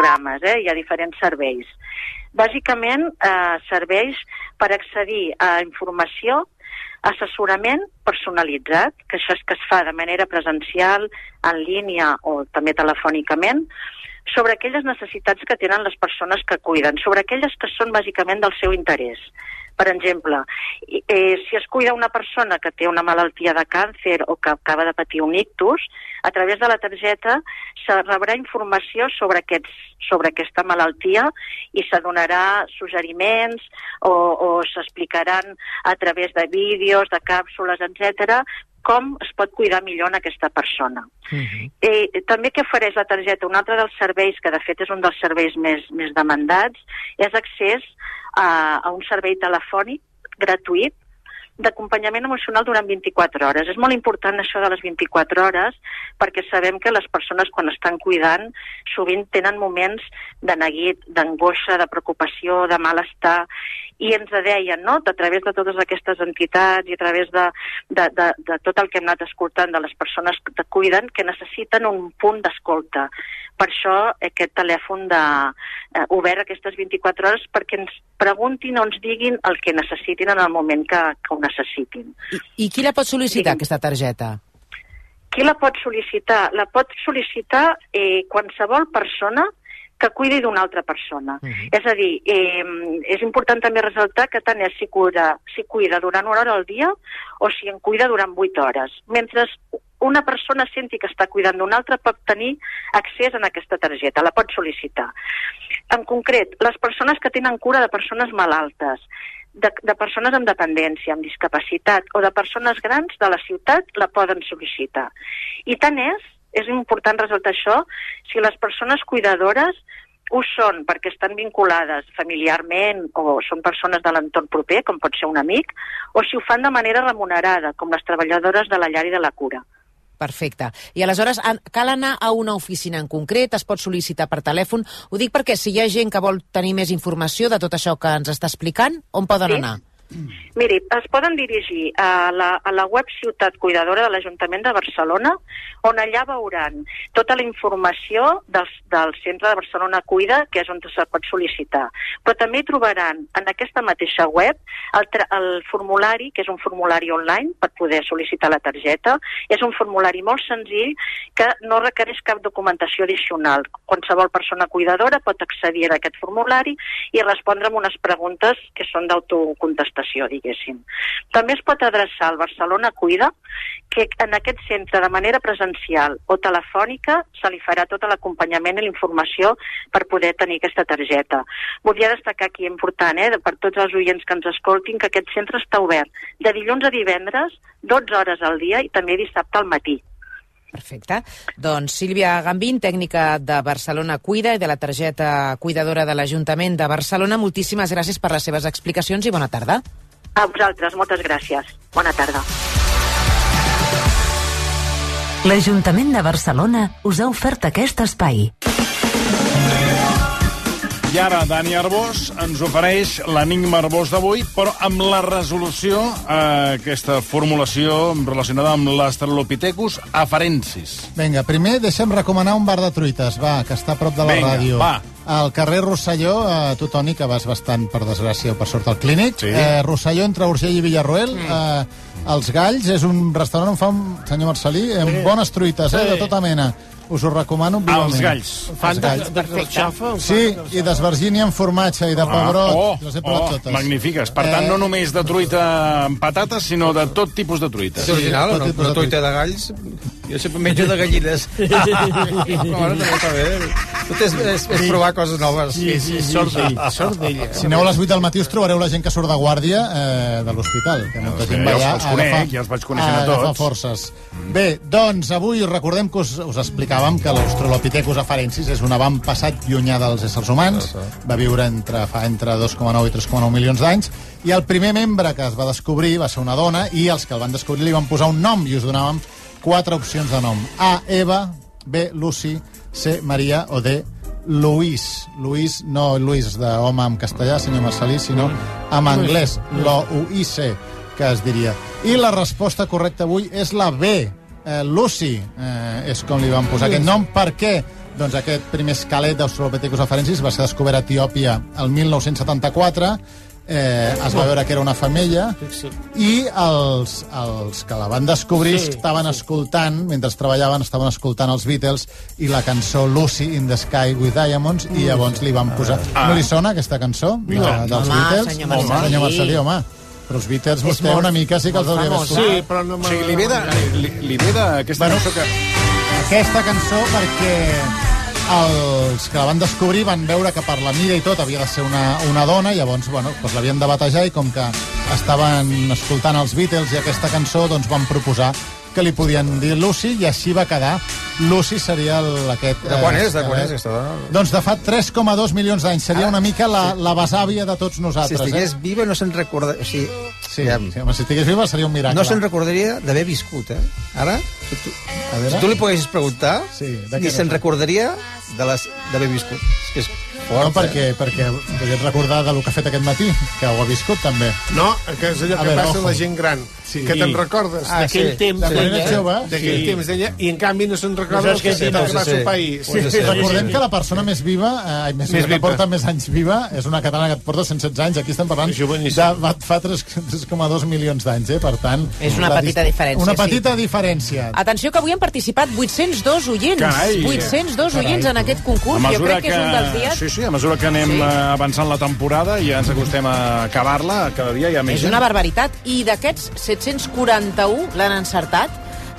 programes, eh? hi ha diferents serveis. Bàsicament, eh, serveis per accedir a informació, assessorament personalitzat, que això és que es fa de manera presencial, en línia o també telefònicament, sobre aquelles necessitats que tenen les persones que cuiden, sobre aquelles que són bàsicament del seu interès. Per exemple, eh, si es cuida una persona que té una malaltia de càncer o que acaba de patir un ictus, a través de la targeta se rebrà informació sobre, aquests, sobre aquesta malaltia i se donarà suggeriments o, o s'explicaran a través de vídeos, de càpsules, etc com es pot cuidar millor en aquesta persona. Uh -huh. eh, també que ofereix la targeta, un altre dels serveis, que de fet és un dels serveis més, més demandats, és accés a, a un servei telefònic gratuït d'acompanyament emocional durant 24 hores. És molt important això de les 24 hores perquè sabem que les persones quan estan cuidant sovint tenen moments de neguit, d'angoixa, de preocupació, de malestar i ens deien, no?, a través de totes aquestes entitats i a través de, de, de, de tot el que hem anat escoltant de les persones que te cuiden, que necessiten un punt d'escolta. Per això aquest telèfon de, eh, obert aquestes 24 hores perquè ens preguntin o ens diguin el que necessitin en el moment que, que ho necessitin. I, I qui la pot sol·licitar, Diguin. aquesta targeta? Qui la pot sol·licitar? La pot sol·licitar eh, qualsevol persona que cuidi d'una altra persona. Uh -huh. És a dir, eh, és important també ressaltar que tant és si cuida, si cuida durant una hora al dia o si en cuida durant vuit hores. Mentre una persona senti que està cuidant d'una altra pot tenir accés a aquesta targeta, la pot sol·licitar. En concret, les persones que tenen cura de persones malaltes, de, de persones amb dependència, amb discapacitat o de persones grans de la ciutat la poden sol·licitar. I tant és és important ressaltar això, si les persones cuidadores ho són perquè estan vinculades familiarment o són persones de l'entorn proper, com pot ser un amic, o si ho fan de manera remunerada, com les treballadores de la llar i de la cura. Perfecte. I aleshores cal anar a una oficina en concret, es pot sol·licitar per telèfon. Ho dic perquè si hi ha gent que vol tenir més informació de tot això que ens està explicant, on poden sí? anar? Miri, es poden dirigir a la, a la web Ciutat Cuidadora de l'Ajuntament de Barcelona, on allà veuran tota la informació del, del Centre de Barcelona Cuida, que és on se pot sol·licitar. Però també trobaran en aquesta mateixa web el, el formulari, que és un formulari online per poder sol·licitar la targeta. És un formulari molt senzill que no requereix cap documentació addicional. Qualsevol persona cuidadora pot accedir a aquest formulari i respondre amb unes preguntes que són d'autocontestació prestació, diguéssim. També es pot adreçar al Barcelona Cuida, que en aquest centre de manera presencial o telefònica se li farà tot l'acompanyament i la informació per poder tenir aquesta targeta. Volia destacar aquí, important, eh, per tots els oients que ens escoltin, que aquest centre està obert de dilluns a divendres, 12 hores al dia i també dissabte al matí. Perfecte. Doncs Sílvia Gambín, tècnica de Barcelona Cuida i de la targeta cuidadora de l'Ajuntament de Barcelona, moltíssimes gràcies per les seves explicacions i bona tarda. A vosaltres, moltes gràcies. Bona tarda. L'Ajuntament de Barcelona us ha ofert aquest espai. I ara Dani Arbós ens ofereix l'enigma Arbós d'avui, però amb la resolució, eh, aquesta formulació relacionada amb l'Astralopithecus afarensis. Vinga, primer deixem recomanar un bar de truites, va, que està a prop de la Vinga, ràdio. va. Al carrer Rosselló, eh, tu, Toni, que vas bastant, per desgràcia, o per sort, al clínic. Sí. Eh, Rosselló, entre Urgell i Villarroel. Mm. Eh, els Galls és un restaurant on fa, un, senyor Marcelí, amb sí. bones truites, eh, de tota mena us ho recomano vivament. Els galls. Fan de, de carxofa? Sí, i d'esvergini amb formatge i de pebrot. oh, Les he provat oh, totes. magnífiques. Per tant, Eh, no només de truita amb patates, sinó de tot tipus de truites. És original, tot no? tipus de truita de galls. Jo sempre menjo de gallines. bueno, també està bé. Tot és, és, és provar coses noves. Sí, sí, sort d'ell, sort d'ell. Si aneu a les 8 del matí us trobareu la gent que surt de guàrdia eh, de l'hospital, que molta gent va ja els conec, ja els vaig coneixent a agafar tots. forces. Bé, doncs avui recordem que us, us explicàvem que l'Australopithecus afarensis és un avantpassat llunyà dels éssers humans, va viure entre, fa entre 2,9 i 3,9 milions d'anys, i el primer membre que es va descobrir va ser una dona, i els que el van descobrir li van posar un nom, i us donàvem quatre opcions de nom. A, Eva, B, Lucy, C, Maria o D, Luís. Luís, no Luís d'home en castellà, senyor Marcelí, sinó en anglès, L-O-U-I-C, que es diria. I la resposta correcta avui és la B, eh, Lucy, eh, és com li van posar aquest nom. Per què? Doncs aquest primer esquelet d'Australopithecus afarensis va ser descobert a Etiòpia el 1974, eh, es va veure que era una femella, i els, els que la van descobrir Sí, estaven escoltant, mentre treballaven, estaven escoltant els Beatles i la cançó Lucy in the Sky with Diamonds, i llavors li van posar... Ah. No li sona aquesta cançó? de, dels Home, Beatles? senyor Home, Marcelí. senyor Marcelí, home. Però els Beatles, vostè molt- una mica sí que els hauria escoltat. Sí, però no O sigui, li ve de, li, li ve d'aquesta Bueno. cançó que... aquesta cançó perquè els que la van descobrir van veure que per la mida i tot havia de ser una, una dona, i llavors bueno, doncs l'havien de batejar i com que estaven escoltant els Beatles i aquesta cançó, doncs van proposar que li podien dir Lucy i així va quedar. Lucy seria el, aquest... De quan eh, és? De quan és aquesta dona? Doncs de fa 3,2 milions d'anys. Seria una mica la, la besàvia de tots Si nosaltres. estigués eh? viva no se'n recordaria... O sigui, Sí, aviam, sí, home, si estigués viva seria un miracle. no se'n recordaria d'haver viscut, eh? Ara, si tu, A veure. si tu li poguessis preguntar, Sí, ni se'n recordaria de les- d'haver viscut. És que és fort, No, perquè, perquè podries recordar del que ha fet aquest matí, que ho ha viscut també. No, que és allò A que veure, passa ojo. la gent gran, Sí. que te'n recordes Ah, d'aquell sí. temps d'ella, d'aquell Sí. temps d'ella, i en canvi no se'n recorda el que, sí, sí, que va sí. sopar-hi. Sí, sí, sí. Recordem que la persona més viva, eh, més, més que viva. porta més anys viva, és una catalana que et porta 116 anys. Aquí estem parlant de fa 3 3,2 milions d'anys, eh? Per tant... És una petita diferència, Una sí. petita diferència. Atenció, que avui han participat 802 oients. Carai. 802 Carai, oients en aquest concurs. Jo crec que és un dels dies... Sí, sí, a mesura que anem Sí. sí. avançant la temporada i ja ens acostem a acabar-la, cada dia hi ha més És gent. una barbaritat. I d'aquests 741 l'han encertat.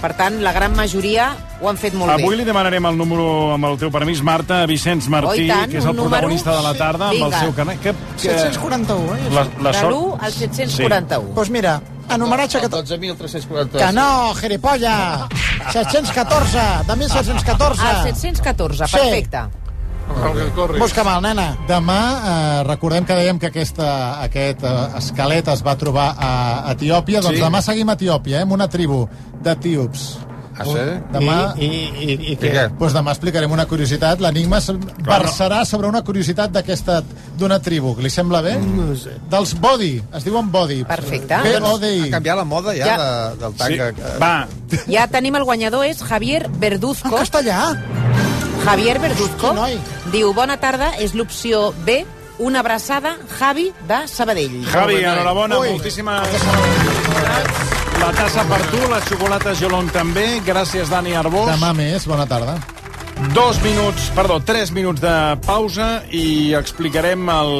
Per tant, la gran majoria ho han fet molt Avui bé. li demanarem el número, amb el teu permís, Marta, a Vicenç Martí, Oh, tant, que és el un número. protagonista de la tarda, amb el seu carnet. Que, que... 741, eh? La, la De sort... l'1 al 741. Doncs pues mira, en homenatge Cata- 12.340. Que no, geripolla! 714, de 1714. Al 714, Sí. El que corre. Busca mal, nena. Demà, eh, recordem que dèiem que aquesta, aquest eh, esquelet es va trobar a Etiòpia, doncs Sí. demà seguim a Etiòpia, eh, amb una tribu d'etíops. Ah, sí? Demà... I, i, i, i I què? què? Doncs demà explicarem una curiositat. L'enigma versarà sobre una curiositat d'aquesta d'una tribu. Li sembla bé? No sé. Dels Body. Es diuen Body. Perfecte. Ha B-O-D-I. canviat la moda ja, Ja. de, del Sí. tanga. que- Va, Ja tenim el guanyador, és Javier Verduzco. En castellà? Javier Verduzco diu, bona tarda, és l'opció B, una abraçada, Javi, de Sabadell. Javi, enhorabona, Ui. moltíssimes La tassa per tu, la xocolata Jolong també. Gràcies, Dani Arbós. Demà més. Bona tarda. Dos minuts, perdó, tres minuts de pausa i explicarem el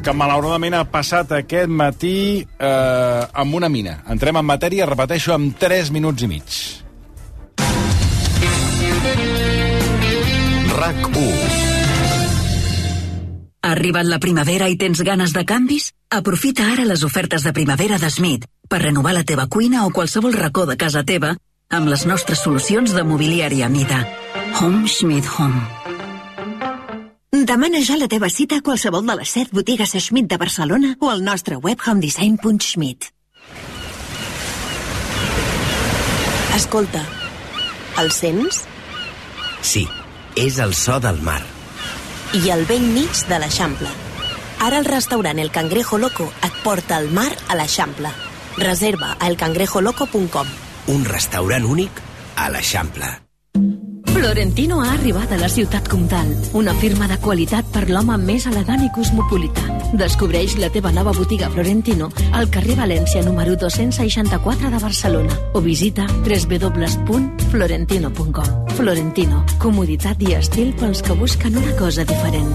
que malauradament ha passat aquest matí eh, amb una mina. Entrem en matèria, repeteixo, amb tres minuts i mig. RAC1. Ha arribat la primavera i tens ganes de canvis? Aprofita ara les ofertes de primavera de Smith per renovar la teva cuina o qualsevol racó de casa teva amb les nostres solucions de mobiliari a mida. Home Schmidt Home. Demana ja la teva cita a qualsevol de les 7 botigues Schmidt de Barcelona o al nostre web homedesign.schmidt. Escolta, el sents? Sí, és el so del mar. I al vell mig de l'Eixample. Ara el restaurant El Cangrejo Loco et porta al mar a l'Eixample. Reserva a elcangrejoloco.com. Un restaurant únic a l'Eixample. Florentino ha arribat a la ciutat comtal, una firma de qualitat per l'home més elegant i cosmopolita. Descobreix la teva nova botiga Florentino al carrer València número 264 de Barcelona o visita www.florentino.com. Florentino, comoditat i estil pels que busquen una cosa diferent.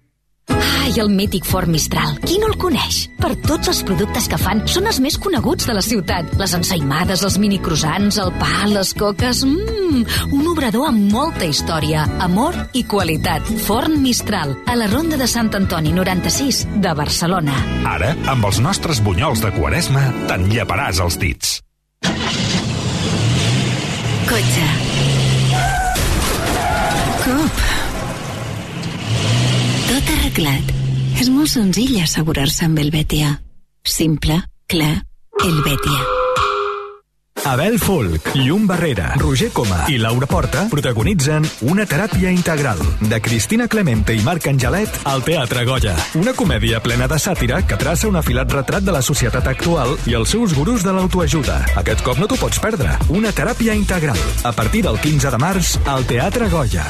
Ai, el mític Ford Mistral. Qui no el coneix? Per tots els productes que fan, són els més coneguts de la ciutat. Les ensaïmades, els minicroissants, el pa, les coques... Mmm, un obrador amb molta història, amor i qualitat. Forn Mistral, a la Ronda de Sant Antoni 96 de Barcelona. Ara, amb els nostres bunyols de Quaresma, te'n lleparàs els dits. Cotxe. Cop. Tot arreglat. És molt senzill assegurar-se amb el Betia. Simple, clar, el Betia. Abel Folk, Llum Barrera, Roger Coma i Laura Porta protagonitzen Una teràpia integral de Cristina Clemente i Marc Angelet al Teatre Goya. Una comèdia plena de sàtira que traça un afilat retrat de la societat actual i els seus gurus de l'autoajuda. Aquest cop no t'ho pots perdre. Una teràpia integral. A partir del 15 de març al Teatre Goya.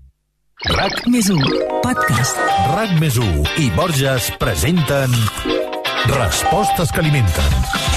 RAC més 1, podcast. RAC més 1 i Borges presenten Respostes que alimenten.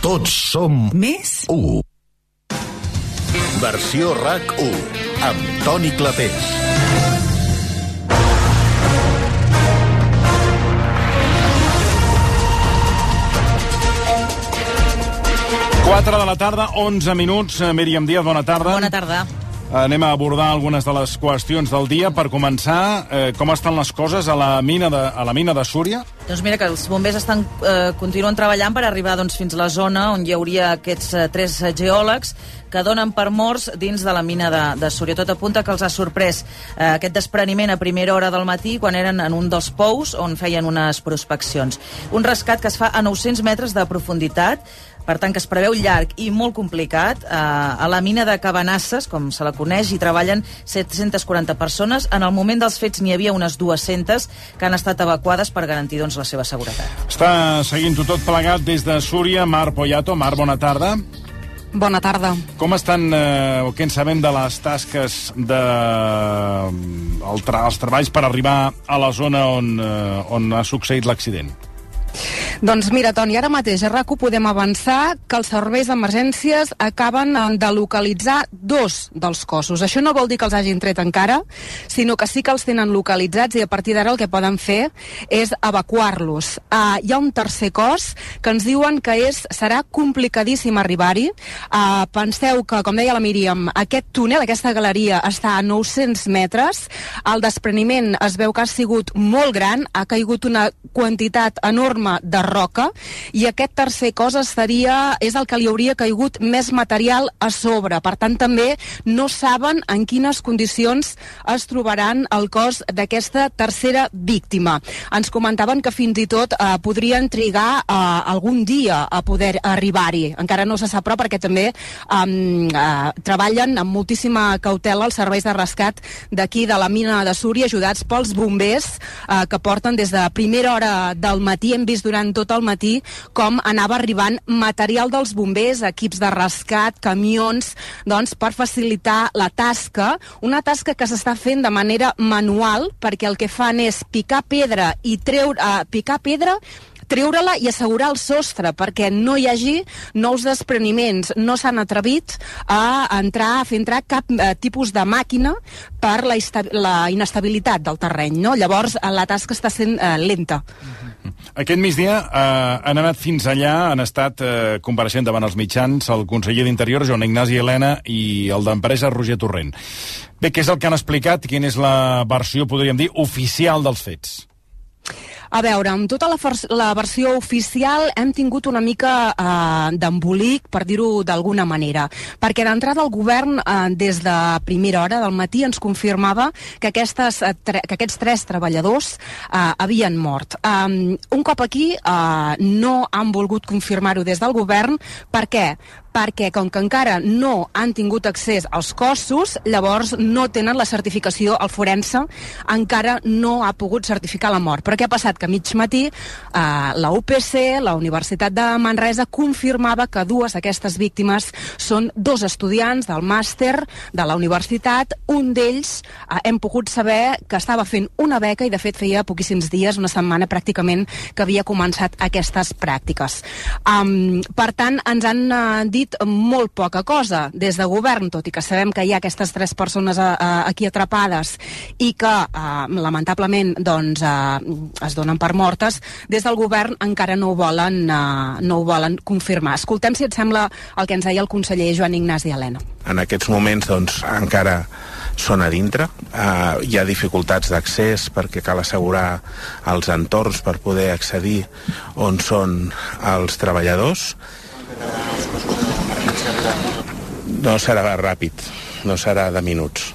Tots som més 1. Versió RAC 1 amb Toni Clapés. Quatre de la tarda, 11 minuts. Eh, Míriam Díaz, bona tarda. Bona tarda. Anem a abordar algunes de les qüestions del dia. Per començar, eh, com estan les coses a la mina de, a la mina de Súria? Doncs mira que els bombers estan, eh, continuen treballant per arribar doncs, fins a la zona on hi hauria aquests eh, tres geòlegs que donen per morts dins de la mina de, de Súria. Tot apunta que els ha sorprès eh, aquest despreniment a primera hora del matí quan eren en un dels pous on feien unes prospeccions. Un rescat que es fa a 900 metres de profunditat, per tant, que es preveu llarg i molt complicat. Eh, a la mina de Cabanasses, com se la coneix, hi treballen 740 persones. En el moment dels fets n'hi havia unes 200 que han estat evacuades per garantir doncs, la seva seguretat. Està seguint-ho tot plegat des de Súria. Mar Poyato. Mar, bona tarda. Bona tarda. Com estan, eh, o què en sabem de les tasques de el tra els treballs per arribar a la zona on, eh, on ha succeït l'accident? Doncs mira, Toni, ara mateix a RAC1 podem avançar que els serveis d'emergències acaben eh, de localitzar dos dels cossos. Això no vol dir que els hagin tret encara, sinó que sí que els tenen localitzats i a partir d'ara el que poden fer és evacuar-los. Uh, hi ha un tercer cos que ens diuen que és, serà complicadíssim arribar-hi. Uh, penseu que, com deia la Míriam, aquest túnel, aquesta galeria, està a 900 metres. El despreniment es veu que ha sigut molt gran, ha caigut una quantitat enorme de roca i aquest tercer cos estaria, és el que li hauria caigut més material a sobre. Per tant, també no saben en quines condicions es trobaran el cos d'aquesta tercera víctima. Ens comentaven que fins i tot eh, podrien trigar eh, algun dia a poder arribar-hi. Encara no se sap, però, perquè també eh, eh, treballen amb moltíssima cautela els serveis de rescat d'aquí de la mina de Súria, ajudats pels bombers eh, que porten des de primera hora del matí. Hem vist durant tot el matí com anava arribant material dels bombers, equips de rescat, camions, doncs per facilitar la tasca, una tasca que s'està fent de manera manual perquè el que fan és picar pedra i treure, uh, picar pedra treure-la i assegurar el sostre perquè no hi hagi nous despreniments. No s'han atrevit a entrar a fer entrar cap eh, tipus de màquina per la, la inestabilitat del terreny. No? Llavors, eh, la tasca està sent eh, lenta. Aquest migdia eh, han anat fins allà, han estat eh, compareixent davant els mitjans el conseller d'Interior, Joan Ignasi Helena, i el d'Empresa, Roger Torrent. Bé, què és el que han explicat? Quina és la versió, podríem dir, oficial dels fets? A veure, amb tota la, la versió oficial hem tingut una mica eh, d'embolic, per dir-ho d'alguna manera, perquè d'entrada el govern, eh, des de primera hora del matí, ens confirmava que, aquestes, eh, que aquests tres treballadors eh, havien mort. Um, un cop aquí, eh, no han volgut confirmar-ho des del govern. Per què? Perquè com que encara no han tingut accés als cossos, llavors no tenen la certificació, el forense encara no ha pogut certificar la mort. Però què ha passat? Que a mig matí eh, la UPC, la Universitat de Manresa, confirmava que dues d'aquestes víctimes són dos estudiants del màster de la universitat. Un d'ells eh, hem pogut saber que estava fent una beca i de fet feia poquíssims dies, una setmana pràcticament, que havia començat aquestes pràctiques. Um, per tant, ens han uh, dit molt poca cosa des de govern, tot i que sabem que hi ha aquestes tres persones uh, uh, aquí atrapades i que, uh, lamentablement, doncs, uh, es donen per mortes, des del govern encara no ho volen, uh, no ho volen confirmar. Escoltem, si et sembla, el que ens deia el conseller Joan Ignasi Helena. En aquests moments doncs, encara són a dintre. Uh, hi ha dificultats d'accés perquè cal assegurar els entorns per poder accedir on són els treballadors. No serà ràpid, no serà de minuts.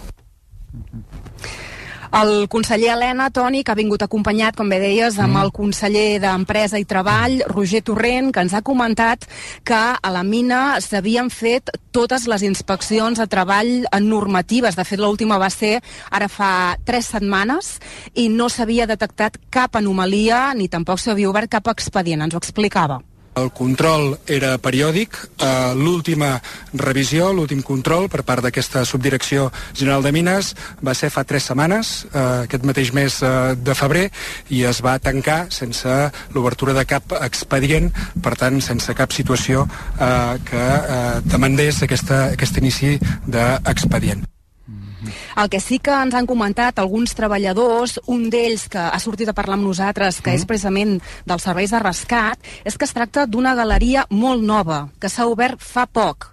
El conseller Helena, Toni, que ha vingut acompanyat, com bé deies, amb el conseller d'Empresa i Treball, Roger Torrent, que ens ha comentat que a la mina s'havien fet totes les inspeccions de treball normatives. De fet, l'última va ser ara fa tres setmanes i no s'havia detectat cap anomalia ni tampoc s'havia obert cap expedient. Ens ho explicava. El control era periòdic. Eh, L'última revisió, l'últim control per part d'aquesta subdirecció general de mines va ser fa tres setmanes, eh, aquest mateix mes eh, de febrer, i es va tancar sense l'obertura de cap expedient, per tant, sense cap situació eh, que eh, demandés aquesta, aquest inici d'expedient. El que sí que ens han comentat alguns treballadors, un d'ells que ha sortit a parlar amb nosaltres, que mm. és precisament dels serveis de rescat, és que es tracta d'una galeria molt nova, que s'ha obert fa poc.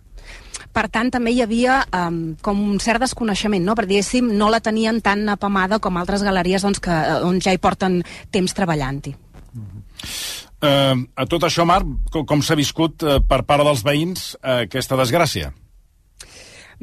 Per tant, també hi havia um, com un cert desconeixement, no? perquè diguéssim, no la tenien tan apamada com altres galeries doncs, que, on ja hi porten temps treballant-hi. Uh, a tot això, Marc, com, com s'ha viscut uh, per part dels veïns uh, aquesta desgràcia?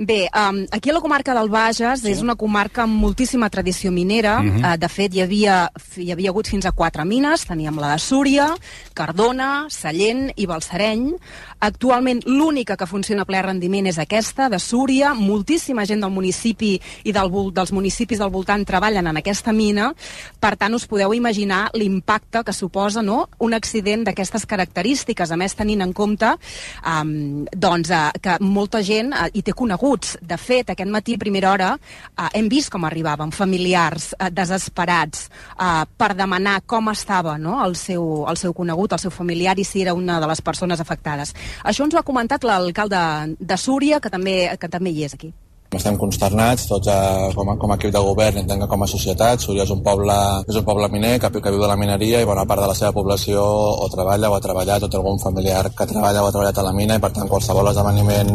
Bé, um, aquí a la comarca del Bages sí. és una comarca amb moltíssima tradició minera. Uh -huh. uh, de fet, hi havia, hi havia hagut fins a quatre mines. Teníem la de Súria, Cardona, Sallent i Balsareny. Actualment l'única que funciona a ple rendiment és aquesta, de Súria. Moltíssima gent del municipi i del, dels municipis del voltant treballen en aquesta mina. Per tant, us podeu imaginar l'impacte que suposa no? un accident d'aquestes característiques. A més, tenint en compte um, doncs, uh, que molta gent uh, hi té coneguts. De fet, aquest matí a primera hora uh, hem vist com arribaven familiars uh, desesperats uh, per demanar com estava no? el, seu, el seu conegut, el seu familiar i si era una de les persones afectades. Això ens ho ha comentat l'alcalde de Súria, que també, que també hi és aquí. Estem consternats, tots a, com, a, com a equip de govern entenc que com a societat. Súria és un poble, és un poble miner que, que viu de la mineria i bona part de la seva població o treballa o ha treballat o té algun familiar que treballa o ha treballat a la mina i per tant qualsevol esdeveniment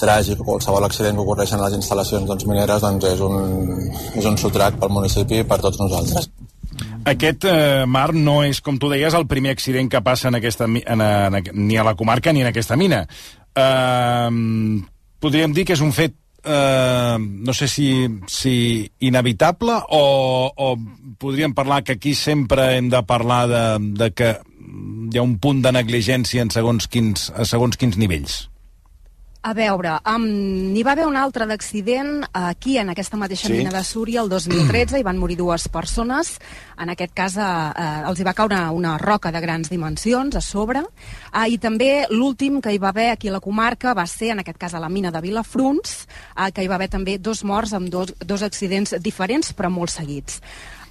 tràgic o qualsevol accident que ocorreix en les instal·lacions doncs, mineres doncs, és, un, és un sotrac pel municipi i per tots nosaltres. Aquest, eh, Marc, no és, com tu deies, el primer accident que passa en aquesta, en, en, en, ni a la comarca ni en aquesta mina. Eh, podríem dir que és un fet eh, no sé si, si inevitable o, o podríem parlar que aquí sempre hem de parlar de, de que hi ha un punt de negligència en segons quins, a segons quins nivells? A veure, um, n'hi va haver un altre d'accident aquí, en aquesta mateixa sí. mina de Súria, el 2013, i van morir dues persones. En aquest cas, uh, els hi va caure una roca de grans dimensions a sobre. Uh, I també l'últim que hi va haver aquí a la comarca va ser, en aquest cas, a la mina de Vilafruns, uh, que hi va haver també dos morts amb dos, dos accidents diferents, però molt seguits.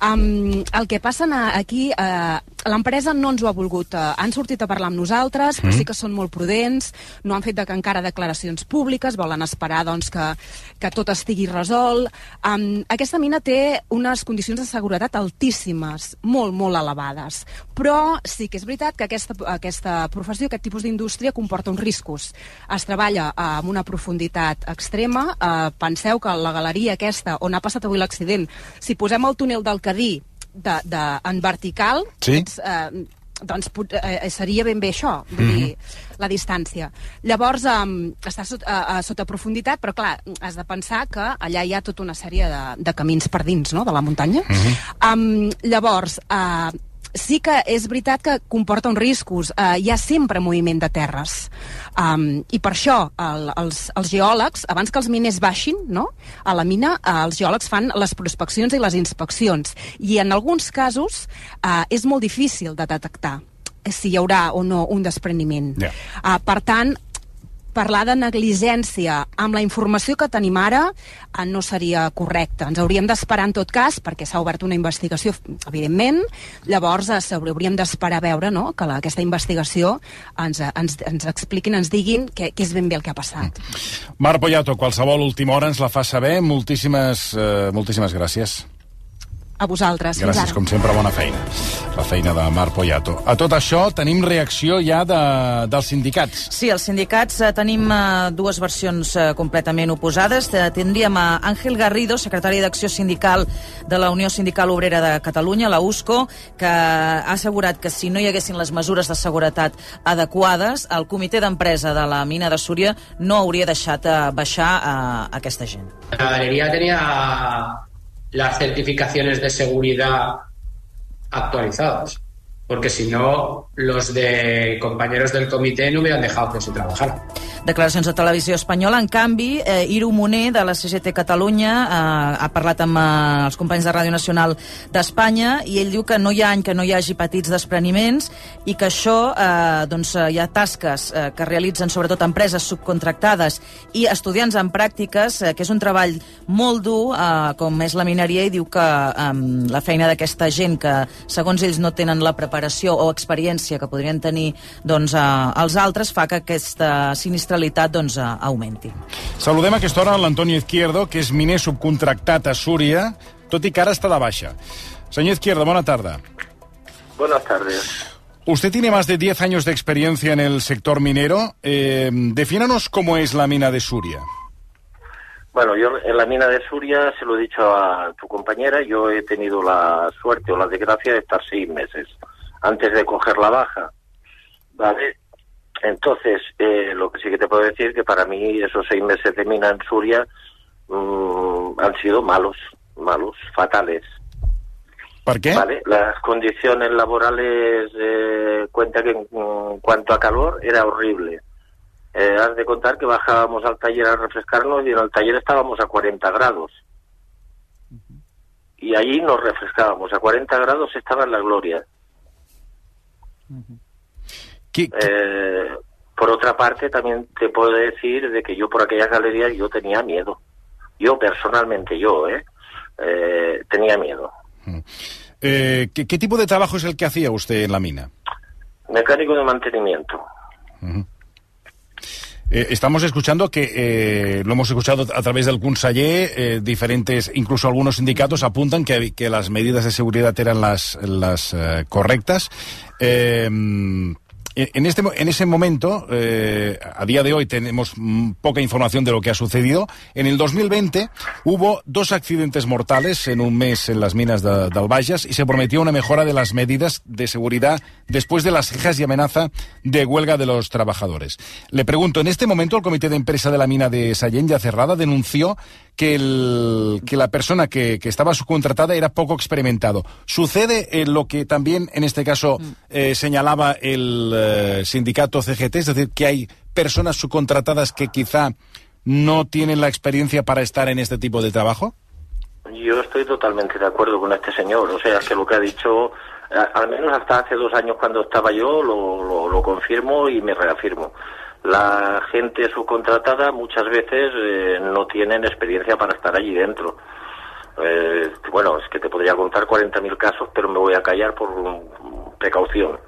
Um, el que passa aquí, uh, l'empresa no ens ho ha volgut. Uh, han sortit a parlar amb nosaltres, però Mm. sí que són molt prudents, no han fet de que encara declaracions públiques, volen esperar doncs, que, que tot estigui resolt. Um, aquesta mina té unes condicions de seguretat altíssimes, molt, molt elevades. Però sí que és veritat que aquesta, aquesta professió, aquest tipus d'indústria, comporta uns riscos. Es treballa uh, amb una profunditat extrema. Uh, penseu que la galeria aquesta, on ha passat avui l'accident, si posem el túnel del Cadí de, de, en vertical, Sí. ets, eh, doncs pot, eh, seria ben bé això, vull dir, la distància. Llavors, um, està sota, a sota profunditat, però clar, has de pensar que allà hi ha tota una sèrie de, de camins per dins, no?, de la muntanya. Um, llavors, uh, sí que és veritat que comporta uns riscos. Uh, hi ha sempre moviment de terres. Um, I per això el, els, els geòlegs, abans que els miners baixin no? a la mina, uh, els geòlegs fan les prospeccions i les inspeccions. I en alguns casos uh, és molt difícil de detectar si hi haurà o no un despreniment. Ja. Uh, per tant, parlar de negligència amb la informació que tenim ara eh, no seria correcte. Ens hauríem d'esperar en tot cas, perquè s'ha obert una investigació, evidentment, llavors eh, hauríem d'esperar a veure no? que la, aquesta investigació ens, ens, ens expliquin, ens diguin què, què és ben bé el que ha passat. Mar Poyato, qualsevol última hora ens la fa saber. Moltíssimes, eh, moltíssimes gràcies. A vosaltres. Gràcies, com sempre, bona feina. La feina de Mar Poyato. A tot això tenim reacció ja de, dels sindicats. Sí, els sindicats eh, tenim eh, dues versions eh, completament oposades. Eh, tindríem a Àngel Garrido, secretari d'Acció Sindical de la Unió Sindical Obrera de Catalunya, la USCO, que ha assegurat que si no hi haguessin les mesures de seguretat adequades, el comitè d'empresa de la mina de Súria no hauria deixat eh, baixar eh, aquesta gent. La galería tenía las certificaciones de seguridad actualizadas, porque si no, los de compañeros del comité no hubieran dejado que se trabajara. Declaracions de Televisió Espanyola. En canvi, eh, Iru Moner, de la CGT Catalunya, eh, ha parlat amb eh, els companys de Ràdio Nacional d'Espanya i ell diu que no hi ha any que no hi hagi petits despreniments i que això, eh, doncs, eh, hi ha tasques eh, que realitzen sobretot empreses subcontractades i estudiants en pràctiques, eh, que és un treball molt dur, eh, com és la mineria, i diu que eh, la feina d'aquesta gent que, segons ells, no tenen la preparació o experiència que podrien tenir doncs, eh, els altres, fa que aquesta sinistralitat doncs, eh, augmenti. Saludem a aquesta hora l'Antonio Izquierdo, que és miner subcontractat a Súria, tot i que ara està de baixa. Señor Izquierdo, buena tarde. Buenas tardes. Usted tiene más de 10 años de experiencia en el sector minero. Eh, defínanos cómo es la mina de Suria. Bueno, yo en la mina de Suria, se lo he dicho a tu compañera, yo he tenido la suerte o la desgracia de estar seis meses antes de coger la baja. ¿Vale? Entonces, eh, lo que sí que te puedo decir que para mí esos seis meses de mina en Suria mm, han sido malos, malos, fatales. ¿Por qué? ¿Vale? Las condiciones laborales, eh, cuenta que en, en cuanto a calor era horrible. Eh, has de contar que bajábamos al taller a refrescarnos y en el taller estábamos a 40 grados. Y allí nos refrescábamos. A 40 grados estaba en la gloria. Eh, por otra parte, también te puedo decir de que yo por aquellas galerías yo tenía miedo. Yo personalmente, yo, ¿eh? Eh, tenía miedo. Eh, ¿qué, qué tipo de trabajo es el que hacía usted en la mina? Mecánico de mantenimiento. Eh, estamos escuchando que, eh, lo hemos escuchado a través del conseller, eh, diferentes, incluso algunos sindicatos apuntan que, que las medidas de seguridad eran las, las eh, correctas. En, este, en ese momento, eh, a día de hoy tenemos poca información de lo que ha sucedido. En el 2020 hubo dos accidentes mortales en un mes en las minas de, del Bages y se prometió una mejora de las medidas de seguridad después de las quejas y amenaza de huelga de los trabajadores. Le pregunto, en este momento el comité de empresa de la mina de Sallent ya cerrada denunció que, el, que la persona que, que estaba subcontratada era poco experimentado. ¿Sucede eh, lo que también en este caso eh, señalaba el eh, sindicato CGT? Es decir, que hay personas subcontratadas que quizá no tienen la experiencia para estar en este tipo de trabajo? Yo estoy totalmente de acuerdo con este señor. O sea, que lo que ha dicho, al menos hasta hace dos años cuando estaba yo, lo, lo, lo confirmo y me reafirmo. La gente subcontratada muchas veces eh, no tienen experiencia para estar allí dentro. Eh, bueno, es que te podría contar 40.000 casos, pero me voy a callar por precaución.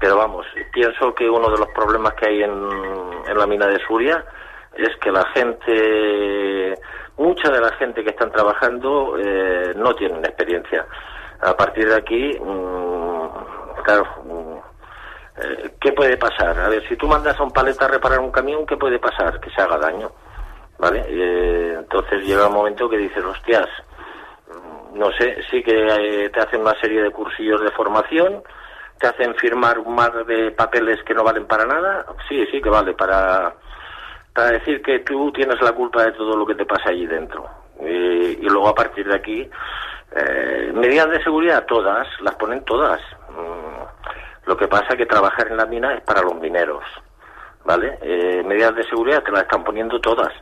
Pero vamos, pienso que uno de los problemas que hay en, en la mina de Suria es que la gente, mucha de la gente que están trabajando eh, no tienen experiencia. A partir de aquí, mm, claro, mm, eh, ¿qué puede pasar? A ver, si tú mandas a un paleta a reparar un camión, ¿qué puede pasar? Que se haga daño. ¿Vale? Eh, entonces llega un momento que dices, hostias, mm, no sé, sí que eh, te hacen una serie de cursillos de formación, te hacen firmar un mar de papeles que no valen para nada, sí, sí que vale para, para decir que tú tienes la culpa de todo lo que te pasa allí dentro. Eh, y luego a partir de aquí, eh, medidas de seguridad todas, las ponen todas, Mm, Lo que pasa es que trabajar en la mina es para los mineros, ¿vale? Eh, medidas de seguridad te las están poniendo todas.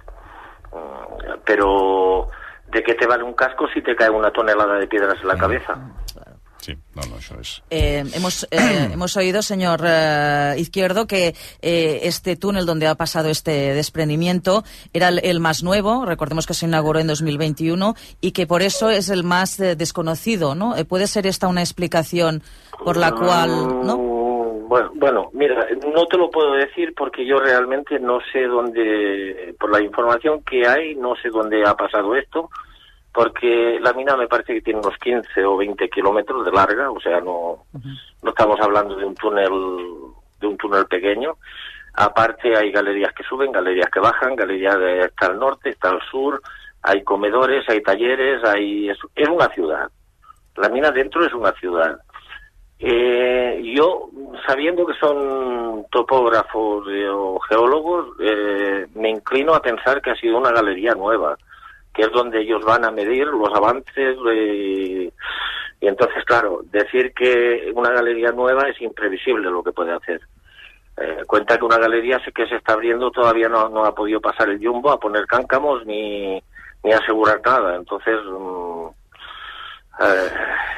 Mm, Pero, ¿de qué te vale un casco si te cae una tonelada de piedras en la cabeza? Sí, no, no, això és... Eh, hemos, eh, hemos oído, señor eh, Izquierdo, que eh, este túnel donde ha pasado este desprendimiento era el, el más nuevo, recordemos que se inauguró en 2021, y que por eso es el más eh, desconocido, ¿no? Eh, ¿Puede ser esta una explicación por la cual, no? Mm, Bueno, bueno, mira, no te lo puedo decir porque yo realmente no sé dónde, por la información que hay, no sé dónde ha pasado esto, porque la mina me parece que tiene unos 15 o 20 kilómetros de larga, o sea, no, no estamos hablando de un túnel, de un túnel pequeño. Aparte hay galerías que suben, galerías que bajan, galerías de, está al norte, está al sur, hay comedores, hay talleres, hay, es, es una ciudad. La mina dentro es una ciudad. Eh, yo, sabiendo que son topógrafos eh, o geólogos, eh, me inclino a pensar que ha sido una galería nueva, que es donde ellos van a medir los avances. eh, y entonces, claro, decir que una galería nueva es imprevisible lo que puede hacer. Eh, cuenta que una galería que se está abriendo todavía no, no ha podido pasar el jumbo a poner cáncamos ni, ni asegurar nada. Entonces, mm, eh,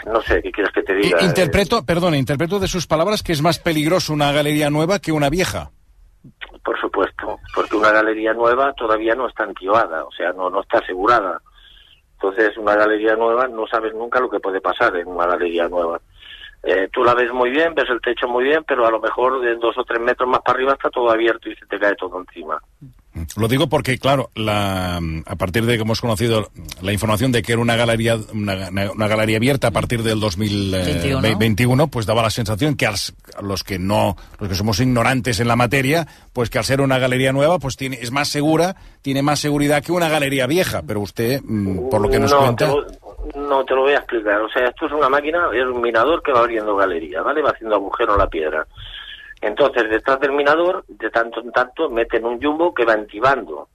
no sé, ¿qué quieres que te diga? Interpreto, perdona, interpreto de sus palabras que es más peligroso una galería nueva que una vieja. Por supuesto, porque una galería nueva todavía no está antiguada, o sea, no, no está asegurada. Entonces, una galería nueva no sabes nunca lo que puede pasar en una galería nueva. Eh, tú la ves muy bien, ves el techo muy bien, pero a lo mejor de dos o tres metros más para arriba está todo abierto y se te cae todo encima. Lo digo porque, claro, la, a partir de que hemos conocido la información de que era una galería, una, una galería abierta a partir del 2021, 21. pues daba la sensación que als- a los que no, los que somos ignorantes en la materia, pues que al ser una galería nueva, pues tiene, es más segura, tiene más seguridad que una galería vieja. Pero usted, mm, por lo que nos no, cuenta, Te lo, no, te lo voy a explicar. O sea, esto es una máquina, es un minador que va abriendo galería, ¿vale? Va haciendo agujero en la piedra. Entonces, detrás del minador, de tanto en tanto, meten un jumbo que va entibando,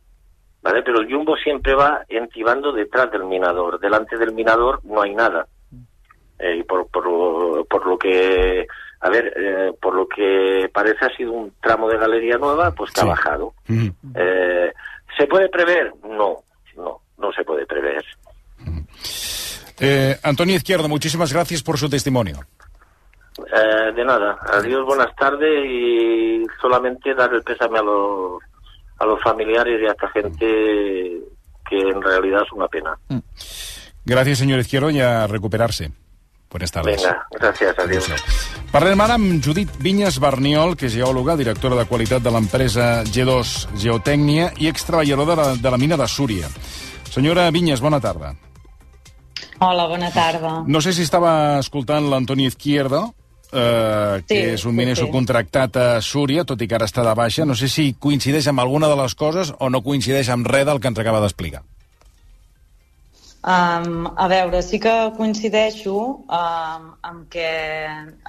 ¿vale? Pero el jumbo siempre va entibando detrás del minador. Delante del minador no hay nada. Eh, y por, por, por lo que, a ver, eh, por lo que parece ha sido un tramo de galería nueva, pues que ha bajado. Eh, ¿Se puede prever? No, no, no se puede prever. Antonio Izquierdo, muchísimas gracias por su testimonio. Eh, de nada, adiós, buenas tardes y solamente dar el pésame a los, a los familiares y a esta gente que en realidad es una pena. Gracias, señor Izquierdo, y a recuperarse. Buenas tardes. Venga, gracias, adiós. Parlem ara amb Judit Vinyes Barniol, que és geòloga, directora de qualitat de l'empresa G2 Geotècnia i extreballadora de la, de la mina de Súria. Senyora Vinyes, bona tarda. Hola, bona tarda. No sé si estava escoltant l'Antoni Izquierdo, eh, que Sí, és un sí, miner sí. subcontractat a Súria, tot i que ara està de baixa. No sé si coincideix amb alguna de les coses o no coincideix amb res del que ens acaba d'explicar. Um, a veure, sí que coincideixo um, amb que,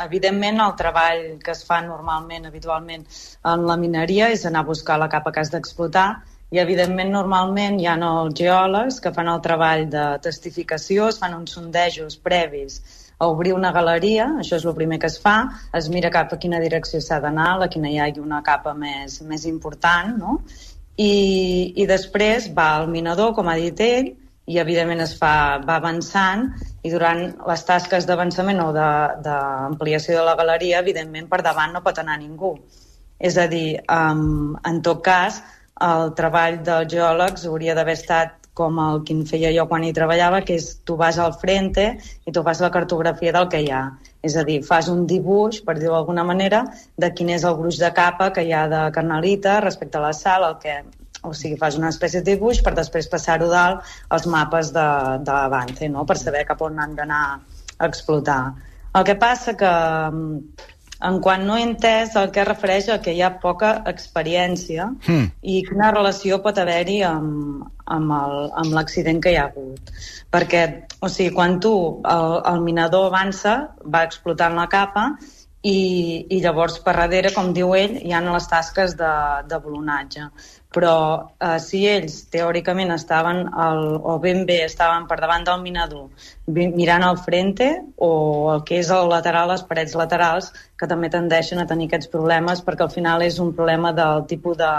evidentment, el treball que es fa normalment, habitualment, en la mineria és anar a buscar la capa que has d'explotar i, evidentment, normalment hi ha els geòlegs que fan el treball de testificació, es fan uns sondejos previs a obrir una galeria, això és el primer que es fa, es mira cap a quina direcció s'ha d'anar, la quina hi hagi una capa més, més important, no? I, i després va al minador, com ha dit ell, i evidentment es fa, va avançant i durant les tasques d'avançament o de- d'ampliació de, de la galeria, evidentment per davant no pot anar ningú. És a dir, um, en tot cas, el treball dels geòlegs hauria d'haver estat com el que feia jo quan hi treballava, que és tu vas al frente i tu fas la cartografia del que hi ha. És a dir, fas un dibuix, per dir-ho d'alguna manera, de quin és el gruix de capa que hi ha de carnalita respecte a la sal, el que, o sigui, fas una espècie de dibuix per després passar-ho dalt als mapes de, de l'avance, no? per saber cap on han d'anar a explotar. El que passa que en quan no he entès el que refereix a que hi ha poca experiència Hmm. i quina relació pot haver-hi amb, amb l'accident que hi ha hagut. Perquè, o sigui, quan tu, el, el minador avança, va explotant la capa i, i llavors per darrere, com diu ell, hi ha les tasques de, de volonatge. Però eh, si ells teòricament estaven al, o ben bé estaven per davant del minador mirant al frente o el que és el lateral, les parets laterals que també tendeixen a tenir aquests problemes perquè al final és un problema del tipus de,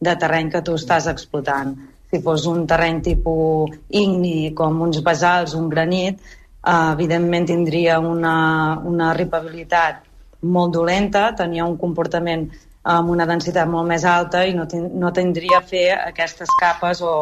de terreny que tu estàs explotant. Si fos un terreny tipus igni com uns basals, un granit eh, evidentment tindria una, una ripabilitat molt dolenta, tenia un comportament amb una densitat molt més alta i no, ten, no tindria a fer aquestes capes o,